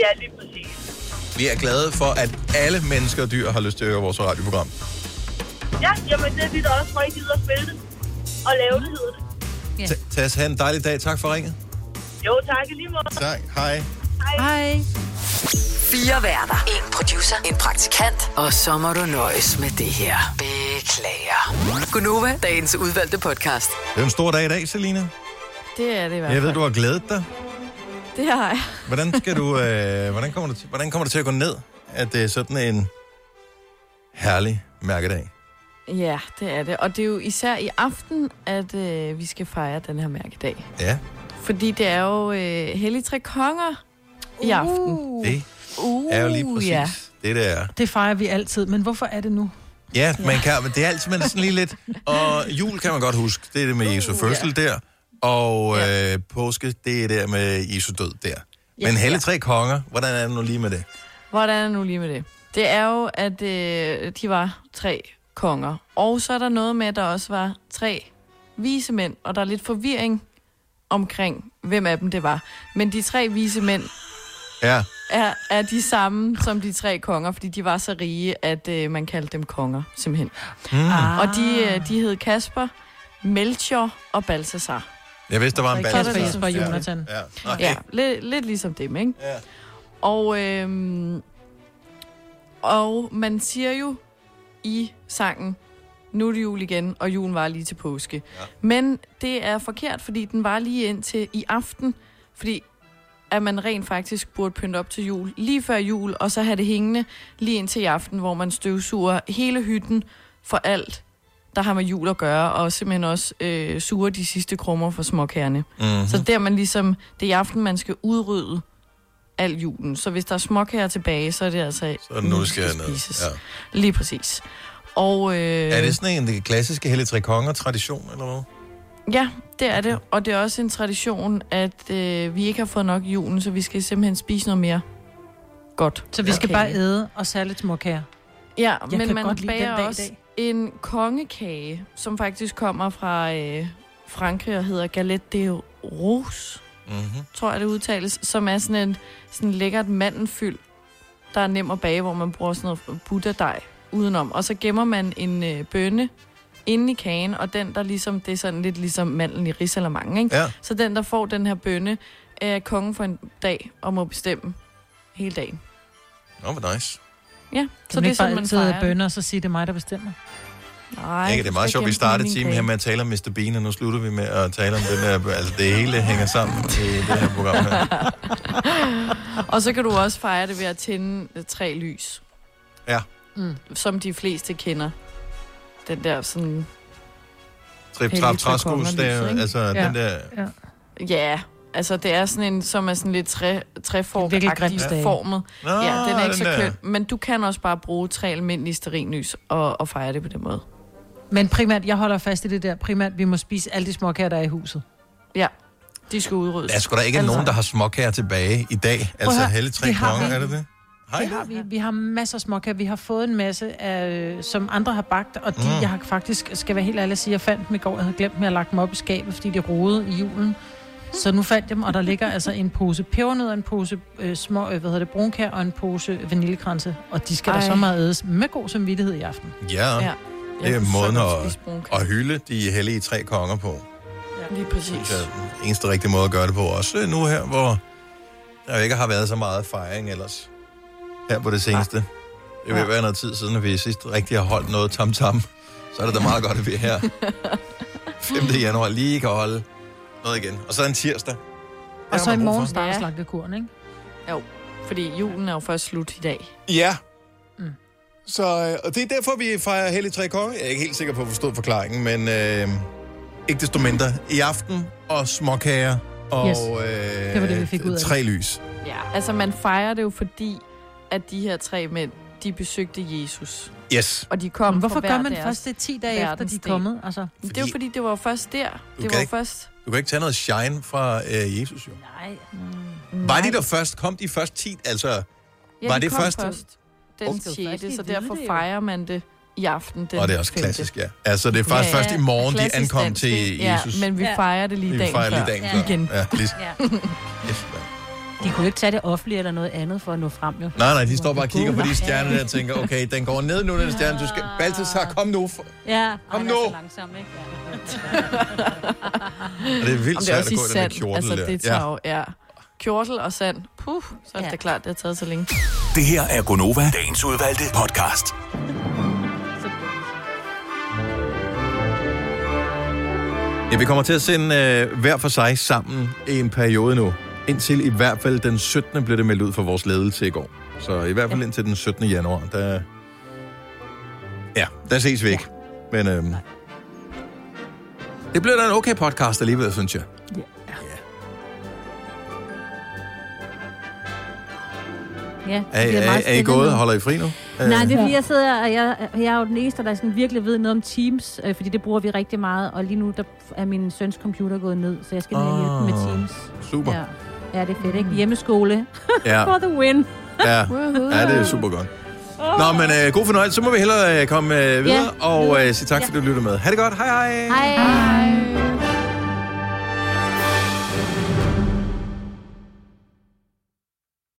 S21: Ja, lige præcis.
S1: Vi er glade for, at alle mennesker og dyr har lyst til at høre vores radioprogram.
S21: Ja, jamen det er vi da også, for ikke gider at spille det. Og lave det, hedder det.
S1: Ja. Tas, have en dejlig dag. Tak for ringet.
S21: Jo, tak i lige måde.
S1: Tak. Hej.
S21: Hej.
S5: Fire værter. En producer. En praktikant. Og så må du nøjes med det her. Beklager. Gunova, dagens udvalgte podcast.
S1: Det er en stor dag i dag, Selina.
S4: Det er det i hvert fald.
S1: Jeg ved, du har glædet dig.
S4: Det har jeg.
S1: Hvordan, skal du, øh, hvordan, kommer det til, hvordan kommer det til at gå ned, at det er sådan en herlig mærkedag?
S4: Ja, det er det. Og det er jo især i aften, at øh, vi skal fejre den her mærkedag.
S1: Ja,
S4: Fordi det er jo øh, Hellig Tre Konger i aften.
S1: det
S4: Uh,
S1: er jo lige præcis
S4: ja.
S1: det, det er.
S2: Det fejrer vi altid, men hvorfor er det nu?
S1: Ja, man kan, men det er altid man er sådan lige lidt... Og jul kan man godt huske, det er det med Jesu fødsel der. Og øh, påske, det er der med Jesu død der. Men
S4: Ja.
S1: Helle Tre Konger, hvordan er det nu lige med det?
S4: Hvordan er det nu lige med det? Det er jo, at øh, de var tre konger. Og så er der noget med, at der også var tre vise mænd, og der er lidt forvirring omkring, hvem af dem det var. Men de tre vise mænd
S1: Ja,
S4: er, er de samme som de tre konger, fordi de var så rige, at øh, man kaldte dem konger, simpelthen.
S1: Mm.
S4: Ah. Og de, øh, de hed Kasper, Melchior og Balthasar.
S1: jeg vidste, der var en
S4: er
S1: balance.
S4: ligesom
S2: Jesper og Jonathan.
S1: Ja. Okay.
S4: Ja, lidt, lidt ligesom dem, ikke?
S1: Ja.
S4: Og, øhm, og man siger jo i sangen, nu er det jul igen, og julen var lige til påske. Ja. Men det er forkert, fordi den var lige indtil i aften, fordi at man rent faktisk burde pynte op til jul lige før jul, og så have det hængende lige indtil i aften, hvor man støvsuger hele hytten for alt, der har med jul at gøre, og simpelthen også øh, suger de sidste krummer for småkærne.
S1: Mhm.
S4: Så der man ligesom, det er i aften, man skal udrydde al julen. Så hvis der er småkager tilbage, så er det altså...
S1: Så det nu, det skal ned.
S4: spises.
S1: Ja.
S4: Lige præcis. Og, øh,
S1: Er det sådan en klassiske Helle Tre Konger-tradition, eller hvad?
S4: Ja, det er det. Og det er også en tradition, at øh, vi ikke har fået nok i julen, så vi skal simpelthen spise noget mere godt.
S2: Så vi skal
S4: Okay.
S2: bare æde og særligt småkager.
S4: Ja,
S2: Jeg
S4: men man bager
S2: dag
S4: også
S2: dag.
S4: en kongekage, som faktisk kommer fra øh, Frankrig og hedder Galette de Rose,
S1: Mm-hmm.
S4: tror jeg det udtales, som er sådan en sådan lækkert mandelfyld, der er nem at bage, hvor man bruger sådan noget butterdej udenom. Og så gemmer man en øh, bønne inde i kagen, og den der ligesom, det er sådan lidt ligesom mandlen i risalamang, ikke?
S1: Ja.
S4: Så den, der får den her bønne, er kongen for en dag og må bestemme hele dagen.
S1: Nå, hvor nice.
S4: Ja,
S2: Så
S4: så
S2: det er
S4: sådan, man fejrer.
S2: bønder, og så sige, det er mig, der bestemmer.
S4: Nej,
S1: Ikke, det er meget sjovt, vi startede timen her
S4: med.
S1: med at tale om Mr. Bean, og nu slutter vi med at tale om den der... Altså, det hele hænger sammen i det her program her.
S4: Og så kan du også fejre det ved at tænde øh, tre lys,
S1: Ja.
S4: som de fleste kender. Den der sådan
S1: Trip, trap,
S4: tre
S1: træskus, det er, altså
S4: Ja.
S1: den der...
S4: Ja. Ja, altså det er sådan en, som er sådan lidt træ,
S2: stage.
S4: formet.
S1: Nå,
S4: ja, den er ikke
S1: den
S4: så køn. Men du kan også bare bruge tre almindelige sterinlys og, og fejre det på den måde.
S2: Men primært, jeg holder fast i det der. Primært, vi må spise alle de småkager, der er i huset.
S4: Ja, de skal udryddes.
S1: Der er sgu da ikke nogen, der har småkager tilbage i dag. Altså
S2: høre,
S1: hele tre konger,
S2: vi.
S1: er det det?
S2: Det har vi. Vi har masser af småkager. Vi har fået en masse, af, som andre har bagt, og de,
S1: Mm.
S2: jeg har faktisk, skal være helt ærlig at sige, jeg fandt dem i går. Jeg havde glemt dem, jeg lagt dem op i skabet, fordi de rodede i julen. Så nu fandt jeg dem, og der ligger altså en pose pebernødder, en pose øh, små, øh, hvad hedder det, brunkær og en pose vaniljekranse. Og de skal Ej. Der så meget ædes med god samvittighed i aften.
S1: Ja,
S4: Ja.
S1: Det er måden at, at hylde de hellige tre konger på.
S4: Ja. Lige præcis.
S1: Det er den eneste rigtige måde at gøre det på. Også nu her, hvor der jo ikke har været så meget fejring ellers. Her på det seneste. Det vil være noget tid siden, at vi sidst rigtig har holdt noget tam-tam. Så er det da meget godt, at vi er her 5. januar lige kan holde noget igen. Og så en tirsdag.
S2: Og så i morgen starter
S4: Ja.
S2: slagtekuren, ikke?
S4: Jo, fordi julen er jo først slut i dag.
S1: Ja. Så, øh, og det er derfor, vi fejrer Hellig Tre Konger. Jeg er ikke helt sikker på at forstå forklaringen, men øh, ikke desto mindre. I aften og småkager og
S2: Yes.
S1: øh,
S2: Det var det, vi fik ud af
S1: tre lys.
S4: Ja, altså man fejrer det jo fordi, at de her tre mænd, de besøgte Jesus.
S1: Yes.
S4: Og de kom
S2: Men hvorfor gør man først det 10 dage efter, de er kommet? Altså,
S4: Det er jo fordi, det var først der.
S1: Du
S4: Det
S1: kan
S4: var
S1: ikke-
S4: først...
S1: Du kan ikke tage noget shine fra øh, Jesus, jo.
S3: Nej.
S4: Mm.
S1: Var de der først? Kom de først 10? Altså,
S4: Ja,
S1: var
S4: de
S1: det
S4: kom
S1: først?
S4: først den
S1: Okay.
S4: 6.
S3: Først i
S4: Så derfor fejrer man det i aften. Den
S1: og det er også
S4: femte.
S1: klassisk, ja. Altså, det er faktisk
S4: Ja,
S1: først i morgen, de ankom
S4: dansk,
S1: til? Jesus.
S4: Ja, men vi
S3: Ja.
S4: fejrer det lige
S1: Vi
S4: dagen
S1: fejrer lige
S4: før.
S1: dagen
S3: Ja.
S1: før.
S4: Igen.
S1: Ja, lige,
S3: Ja.
S1: yes.
S3: De kunne ikke tage det offentlige eller noget andet for at nå frem, jo.
S1: nej, nej, de står bare og kigger på de stjerner der og tænker, okay, den går ned nu, den stjerne. Du skal... Balthasar, kom nu.
S3: Ja,
S1: Kom
S3: han
S1: nu.
S3: er så langsom, ikke? Ja.
S1: Og det er vildt
S4: er
S1: svært at gå i den der kjortel
S4: Altså,
S1: der.
S4: det tager jo, ja. Kjortel og sand. Puh, så er det
S3: Ja.
S4: da klart, det har taget så længe.
S8: Det her er Gonova, dagens udvalgte podcast.
S1: Ja, vi kommer til at sende øh, hver for sig sammen i en periode nu. Indtil i hvert fald den 17. blev det meldt ud for vores ledelse i går. Så i hvert fald indtil den 17. januar, der... Ja, der ses vi ikke. Men øhm, det bliver da en okay podcast alligevel, synes jeg.
S3: Ja,
S1: Er,
S3: det
S1: er,
S3: meget
S1: er I gået? Holder I fri nu?
S3: Nej,
S1: Øh,
S3: det er fordi, jeg sidder, og jeg, jeg er jo den eneste, der sådan virkelig ved noget om Teams, øh, fordi det bruger vi rigtig meget, og lige nu der er min søns computer gået ned, så jeg skal ned og hjælpe med
S1: Ah,
S3: Teams.
S1: Super.
S3: Ja. ja, det er fedt, ikke? Hjemmeskole.
S1: Ja.
S3: For the win.
S1: Ja, ja det er super godt. Nå, men øh, god fornøjelse. Så må vi hellere øh, komme øh, videre,
S3: Ja.
S1: og øh, sige tak, fordi du lyttede med. Ha' det godt. Hej hej.
S3: Hej.